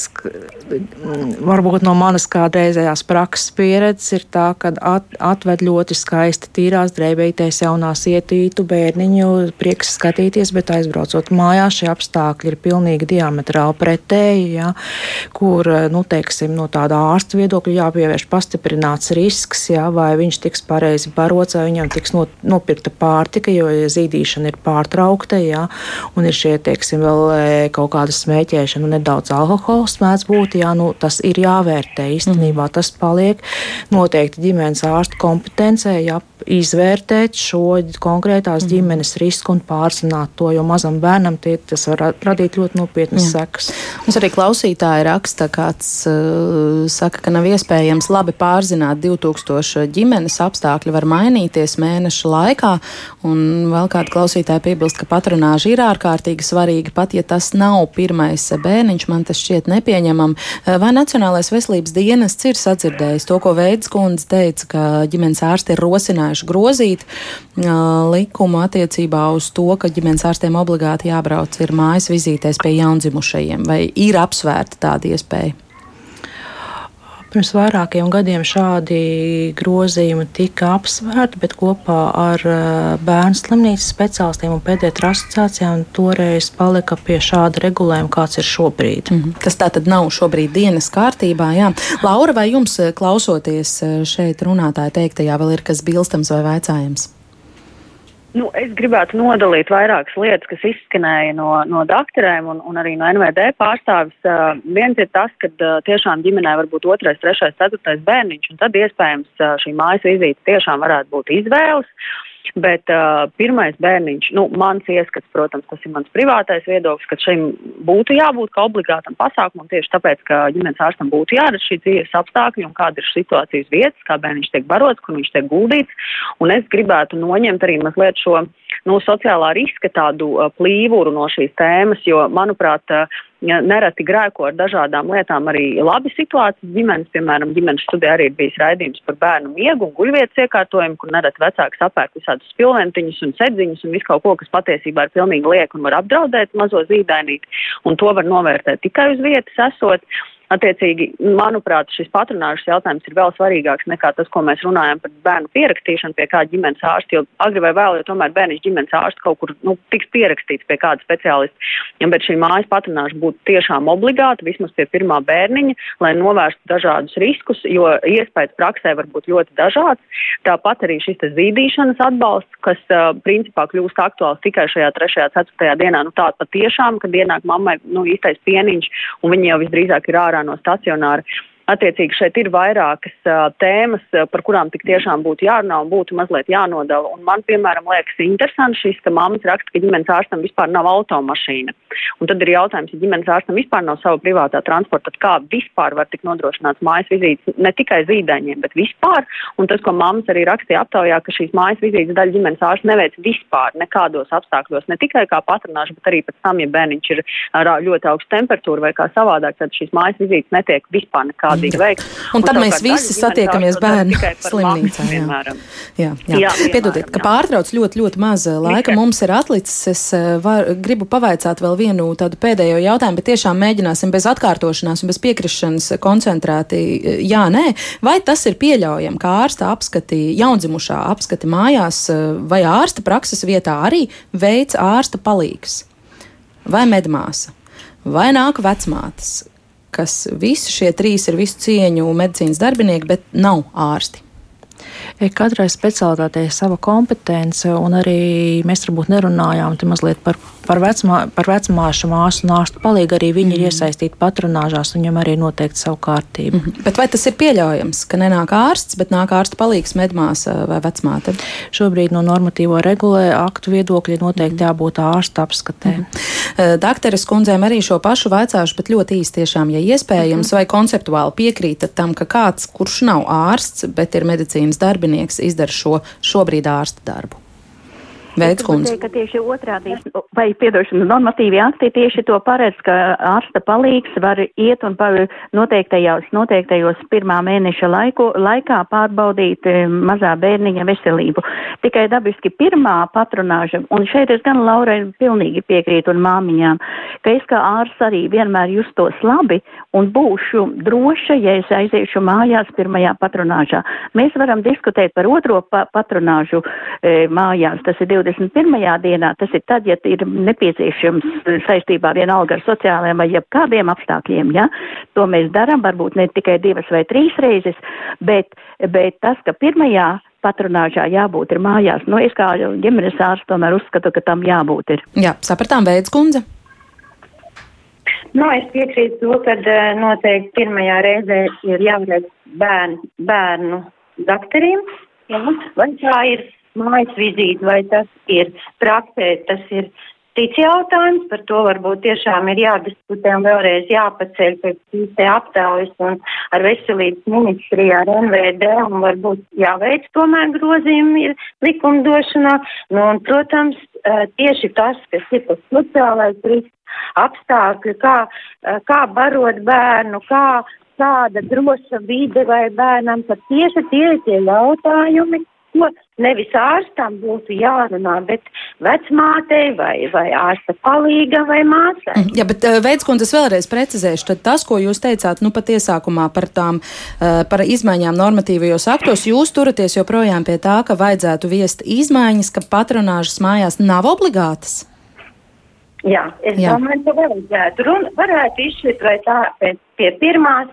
varbūt no manas kādreizējās prakses pieredzes ir tā, ka at, atved ļoti skaisti tīrās drēbītēs jaunā sietītu bērniņu, prieks skatīties, bet aizbraucot mājās, šie apstākļi ir pilnīgi diametrāli pretēji, jā. Kur, nu, teiksim, no tāda ārsta viedokļa jāpievērš pastiprināts risks, jā, vai viņš tiks pareizi barots, vai viņam tiks no, nopirkta pārtika, jo ja zīdīšana ir pārtraukta, jā, un ir šie, teiksim, vēl e, kaut kāda smēķēšana, nedaudz alkohols mēdz būt, jā, nu, tas ir jāvērtē. Īstenībā tas paliek noteikti ģimenes ārsta kompetencē, jā, izvērtēt šo konkrētās mm. ģimenes risku un pārzināt to, jo mazam bērnam tie, tas var radīt ļoti nopietnas sekas. Mums arī klausītāji raksta, kāds uh, saka, ka nav iespējams labi pārzināt 2000 ģimenes apstākļi var mainīties mēneša laikā, un vēl kāda klausītāja piebilst, ka patronāža ir ārkārtīgi svarīga, pat ja tas nav pirmais bērniņš, man tas šķiet nepieņemam. Uh, vai Nacionālais veselības dienests ir sadzirdējis to, ko Veids kundze teica, ka ģimenes ārsti ir rosinājuši grozīt uh, likumu attiecībā uz to, ka ģimenes ārstiem obligāti jābrauc ir mājas vizītēs pie jaundzimušajiem, vai ir apsvērta tāda iespēja? Pirms vairākiem gadiem šādi grozījumi tika apsvērti, bet kopā ar bērnu slimnīcas speciālistiem un pēdējā asociācijām toreiz palika pie šāda regulējuma, kāds ir šobrīd. Mm -hmm. Tas tā tad nav šobrīd dienas kārtībā. Jā. Laura, vai jums klausoties šeit runātāja teiktajā vēl ir kas bilstams vai vaicājams? Nu, es gribētu nodalīt vairākas lietas, kas izskanēja no, no doktoriem un, un arī no NVD pārstāvis. Uh, viens ir tas, ka uh, tiešām ģimenē var būt otrais, trešais, ceturtais bērniņš, un tad iespējams uh, šī mājas vizīte tiešām varētu būt izvēles. Bet uh, pirmais bērniņš, nu, mans ieskats, protams, tas ir mans privātais viedoklis, ka šim būtu jābūt kā obligātam pasākumam tieši tāpēc, ka ģimenes ārstam būtu jāredz šī dzīves apstākļi un kāda ir situācijas vietas, kā bērniņš tiek barots, kur viņš tiek guldīts. Un es gribētu noņemt arī mazliet šo nu, sociālā riska tādu uh, plīvuru no šīs tēmas, jo, manuprāt, uh, nereti grēko ar dažādām lietām arī labi situācijas ģimenes, piemēram, ģimenes studijā arī ir bijis raidījums par bērnu miegu un guļvietas iekārtojumu, kur nereti vecāki sapērk visādus spilventiņus un sedziņus un visu kaut ko, kas patiesībā ir pilnīgi liek un var apdraudēt mazo zīdainīti, un to var novērtēt tikai uz vietas esot. Attiecīgi, manuprāt, šis patronāžas jautājums ir vēl svarīgāks nekā tas, ko mēs runājam par bērnu pierakstīšanu pie kāda ģimenes ārsta, jo agri vai vēl, jo tomēr bērniņš ģimenes ārsts kaut kur nu, tiks pierakstīts pie kāda speciālista. Ja, bet šī mājas patronāža būtu tiešām obligāta vismaz pie pirmā bērniņa, lai novērstu dažādus riskus, jo iespējas praksē var būt ļoti dažāds. Tāpat arī šis zīdīšanas atbalsts, kas uh, principā kļūst aktuāls tikai šajā trešajā, ceturtajā dienā, nu tā patiešām, kad ienāk mammai nu, īstais pieniņš un viņi jau visdrīzāk ir ārā ārā no stacionāra. Attiecīgi šeit ir vairākas uh, tēmas, par kurām tik tiešām būtu jārunā un būtu mazliet jānodala. Un man, piemēram, liekas interesanti šis, ka mammas raksta, ka ģimenes ārstam vispār nav automašīna. Un tad ir jautājums, ja ģimenes ārstam vispār nav sava privātā transporta, tad kā vispār var tik nodrošināts mājas vizītes ne tikai zīdaiņiem, bet vispār. Un tas, ko mammas arī rakstīja aptaujā, ka šīs mājas vizītes daļa ģimenes ārsts neveic vispār nekādos apstākļos, ne tikai kā patronāža, bet arī pēc tam, ja bērniņš ir ar ļoti augstu temperatūru vai kā savādāk, tad šīs mājas vizītes netiek vispār nekādā atbildīgi veikt. Un, un tad mēs visi satiekamies bērnu slimnīcā. Jā. Jā, jā. jā, piedodiet, ka pārtrauc ļoti, ļoti maz eh, laika Mikai. mums ir atlicis. Es eh, var, gribu pavaicāt vēl vienu tādu pēdējo jautājumu, bet tiešām mēģināsim bez atkārtošanās un bez piekrišanas koncentrēti eh, jā, nē. Vai tas ir pieļaujami, ka ārsta apskati, jaundzimušā apskati mājās vai ārsta prakses vietā arī veids ārsta palīgs? Vai medmāsa? Vai nāk vecmātes? Kas visi šie trīs ir visu cieņu medicīnas darbinieki, bet nav ārsti. Katrai specialitātei ir sava kompetence, un arī mēs varbūt nerunājām mazliet par, par, vecmā, par vecmāšu māsu un ārstu palīgu. Arī viņi mm. ir iesaistīti patronāžās, un viņam arī noteikti savu kārtību. Mm. Bet vai tas ir pieļaujams, ka nenāk ārsts, bet nāk ārsta palīgs medmāsa vai vecmāte? Šobrīd no normatīvo regulē aktu viedokļa noteikti mm. jābūt ārsta apskatē. Mm. Dakteres kundzēm arī šo pašu vaicāšu, bet ļoti īsti tiešām, ja iespējams, mm. vai konceptuāli piekrītat tam, ka kāds, kurš nav ārsts, bet ir medicīnas darbinieks, darbinieks izdara šo šobrīd ārsta darbu. Veids kundze. ka tieši otrādi, vai piedošana normatīvi akti tieši to paredz, ka ārsta palīgs var iet un noteiktajos, noteiktajos pirmā mēneša laiku, laikā pārbaudīt eh, mazā bērniņa veselību. Tikai dabiski pirmā patronāža, un šeit es gan Laurai pilnīgi piekrītu un māmiņām, ka es kā ārsts arī vienmēr justos labi un būšu droša, ja es aiziešu mājās pirmajā patronāžā. Mēs varam diskutēt par otro pa patronāžu e, mājās, tas ir 21. dienā, tas ir tad, ja ir nepieciešams saistībā vienalga ar sociālajiem vai jebkādiem apstākļiem, ja, to mēs darām, varbūt ne tikai divas vai trīs reizes, bet, bet tas, ka pirmajā patronāžā jābūt ir mājās, nu, es kā ģimenes ārsts tomēr uzskatu, ka tam jābūt ir. Jā, sapratām, veids kundze. Nu, es piekrītu to, ka eh, noteikti pirmajā reizē ir jāredz bērnu, bērnu daktariem, jā, vai tā ir mājas vizīte, vai tas ir praksē, tas ir cits jautājums, par to varbūt tiešām ir jādiskutē un vēlreiz jāpaceļ pēc šīs aptaujas un ar veselības ministriju, ar NVD un varbūt jāveic tomēr grozījumi ir likumdošanā. Nu, un, protams, tieši tas, kas ir tas sociālais risks, apstākļi, kā, kā barot bērnu, kā, kāda droša vide vai bērnam, tad tieši tie ir tie jautājumi, ko nevis ārstam būtu jārunā, bet vecmātei vai, vai ārsta palīga vai māsai. Mm, jā, bet uh, veids, ko es vēlreiz precizēšu, tad tas, ko jūs teicāt, nu pat iesākumā par tām, uh, par izmaiņām normatīvajos aktos, jūs turaties joprojām pie tā, ka vajadzētu viest izmaiņas, ka patronāžas mājās nav obligātas. Jā, es Jā. domāju, ka vajadzētu. Runa varētu izšķirt, vai tā pēc pie pirmās,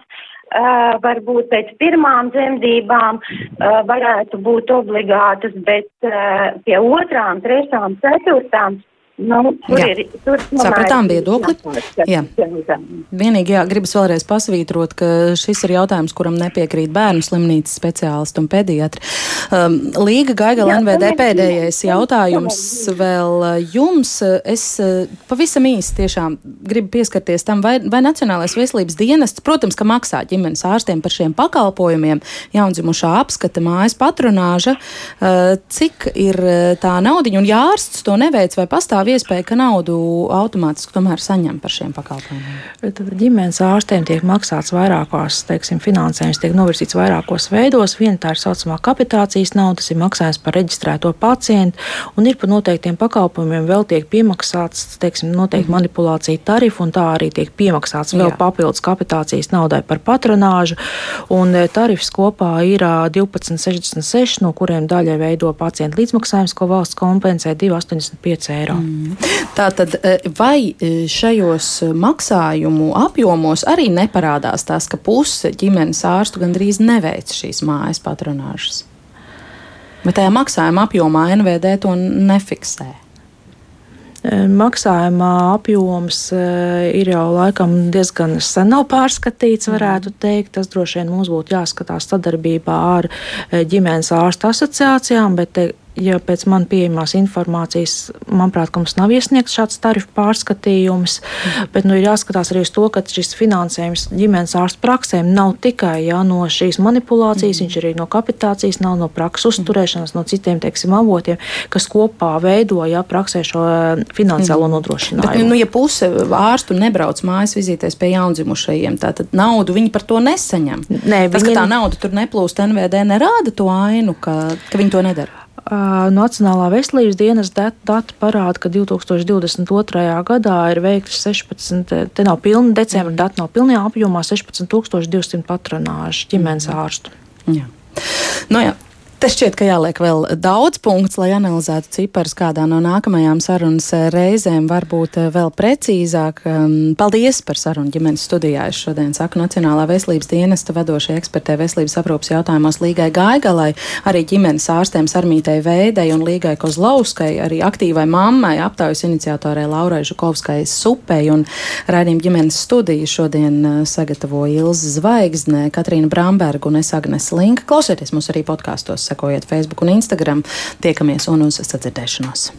uh, varbūt pēc pirmām dzemdībām uh, varētu būt obligātas, bet uh, pie otrām, trešām, ceturtām Nu, tur jā. ir, tur Sapratām viedokli. Jā. Vienīgi jā, gribas vēlreiz pasvītrot, ka šis ir jautājums, kuram nepiekrīt bērnu slimnīcas speciālisti un pediatri. Um, Līga Gaigala NVD pēdējais jautājums vēl uh, jums. Es uh, pavisam īsi tiešām gribu pieskarties tam, vai, vai Nacionālais veselības dienests, protams, ka maksā ģimenes ārstiem par šiem pakalpojumiem, jaundzimušā apskata mājas patronāža, uh, cik ir tā naudiņa, un ja ārsts to neveic vai pastāv pastāv iespēja, ka naudu automātiski tomēr saņem par šiem pakalpojumiem? Tad ģimenes ārstiem tiek maksāts vairākos, teiksim, finansējums tiek novirzīts vairākos veidos. Viena tā ir saucamā kapitācijas nauda, tas ir maksājums par reģistrēto pacientu, un ir par noteiktiem pakalpojumiem vēl tiek piemaksāts, teiksim, noteikti mm. manipulācija tarifu, un tā arī tiek piemaksāts vēl Jā. papildus kapitācijas naudai par patronāžu, un e, tarifs kopā ir 12,66, no kuriem daļai veido pacientu līdzmaksājums, ko valsts kompensē 2,85 eiro. Mm. Tātad, e, vai e, šajos maksājumu apjomos arī neparādās tas, ka puse ģimenes ārstu gandrīz neveic šīs mājas patronāžas? Bet tajā maksājuma apjomā NVD to nefiksē. E, maksājuma apjoms ir jau laikam diezgan sen nav pārskatīts, varētu teikt. Tas droši vien mums būtu jāskatās sadarbībā ar ģimenes ārstu asociācijām, bet ja pēc man pieejamās informācijas, manuprāt, mums nav iesniegts šāds tarifu pārskatījums, mm. bet nu, ir jāskatās arī uz to, ka šis finansējums ģimenes ārstu praksēm nav tikai jā, no šīs manipulācijas, mm. viņš arī no kapitācijas, nav no prakses uzturēšanas, no citiem teiksim, avotiem, kas kopā veido jā, praksē šo eh, finansiālo mm. nodrošinājumu. Bet, nu, ja puse ārstu nebrauc mājas vizītēs pie jaundzimušajiem, tad naudu viņi par to nesaņem. Nē, Tas, viņi... ka tā nauda tur neplūst, NVD nerāda to ainu, ka, ka viņi to nedara. Nacionālā veselības dienas dati parāda, ka 2022. gadā ir veikts 16, te nav pilna decembra dati, nav pilnajā apjomā 16,200 patronāžu ģimenes ārstu. Jā. Nu, jā, Te šķiet, ka jāliek vēl daudz punktu, lai analizētu ciparus kādā no nākamajām sarunas reizēm, varbūt eh, vēl precīzāk. Um, paldies par sarunu ģimenes studijā. Es šodien saku Nacionālā veselības dienesta vadošajai ekspertē veselības aprūpas jautājumos Līgai Gaigalai, arī ģimenes ārstēm Sarmītai Veidei un Līgai Kozlauskai, arī aktīvai mammai, aptaujas iniciatorai Laurai Žukovskai Supei un raidījuma ģimenes studiju šodien eh, sagatavoja Ilza Zvaigzne, Katrīna Bramberga un es Agnes Linka. Klausieties mūs arī podkāstos sekojiet Facebook un Instagram. Tiekamies un uz sadzirdēšanos!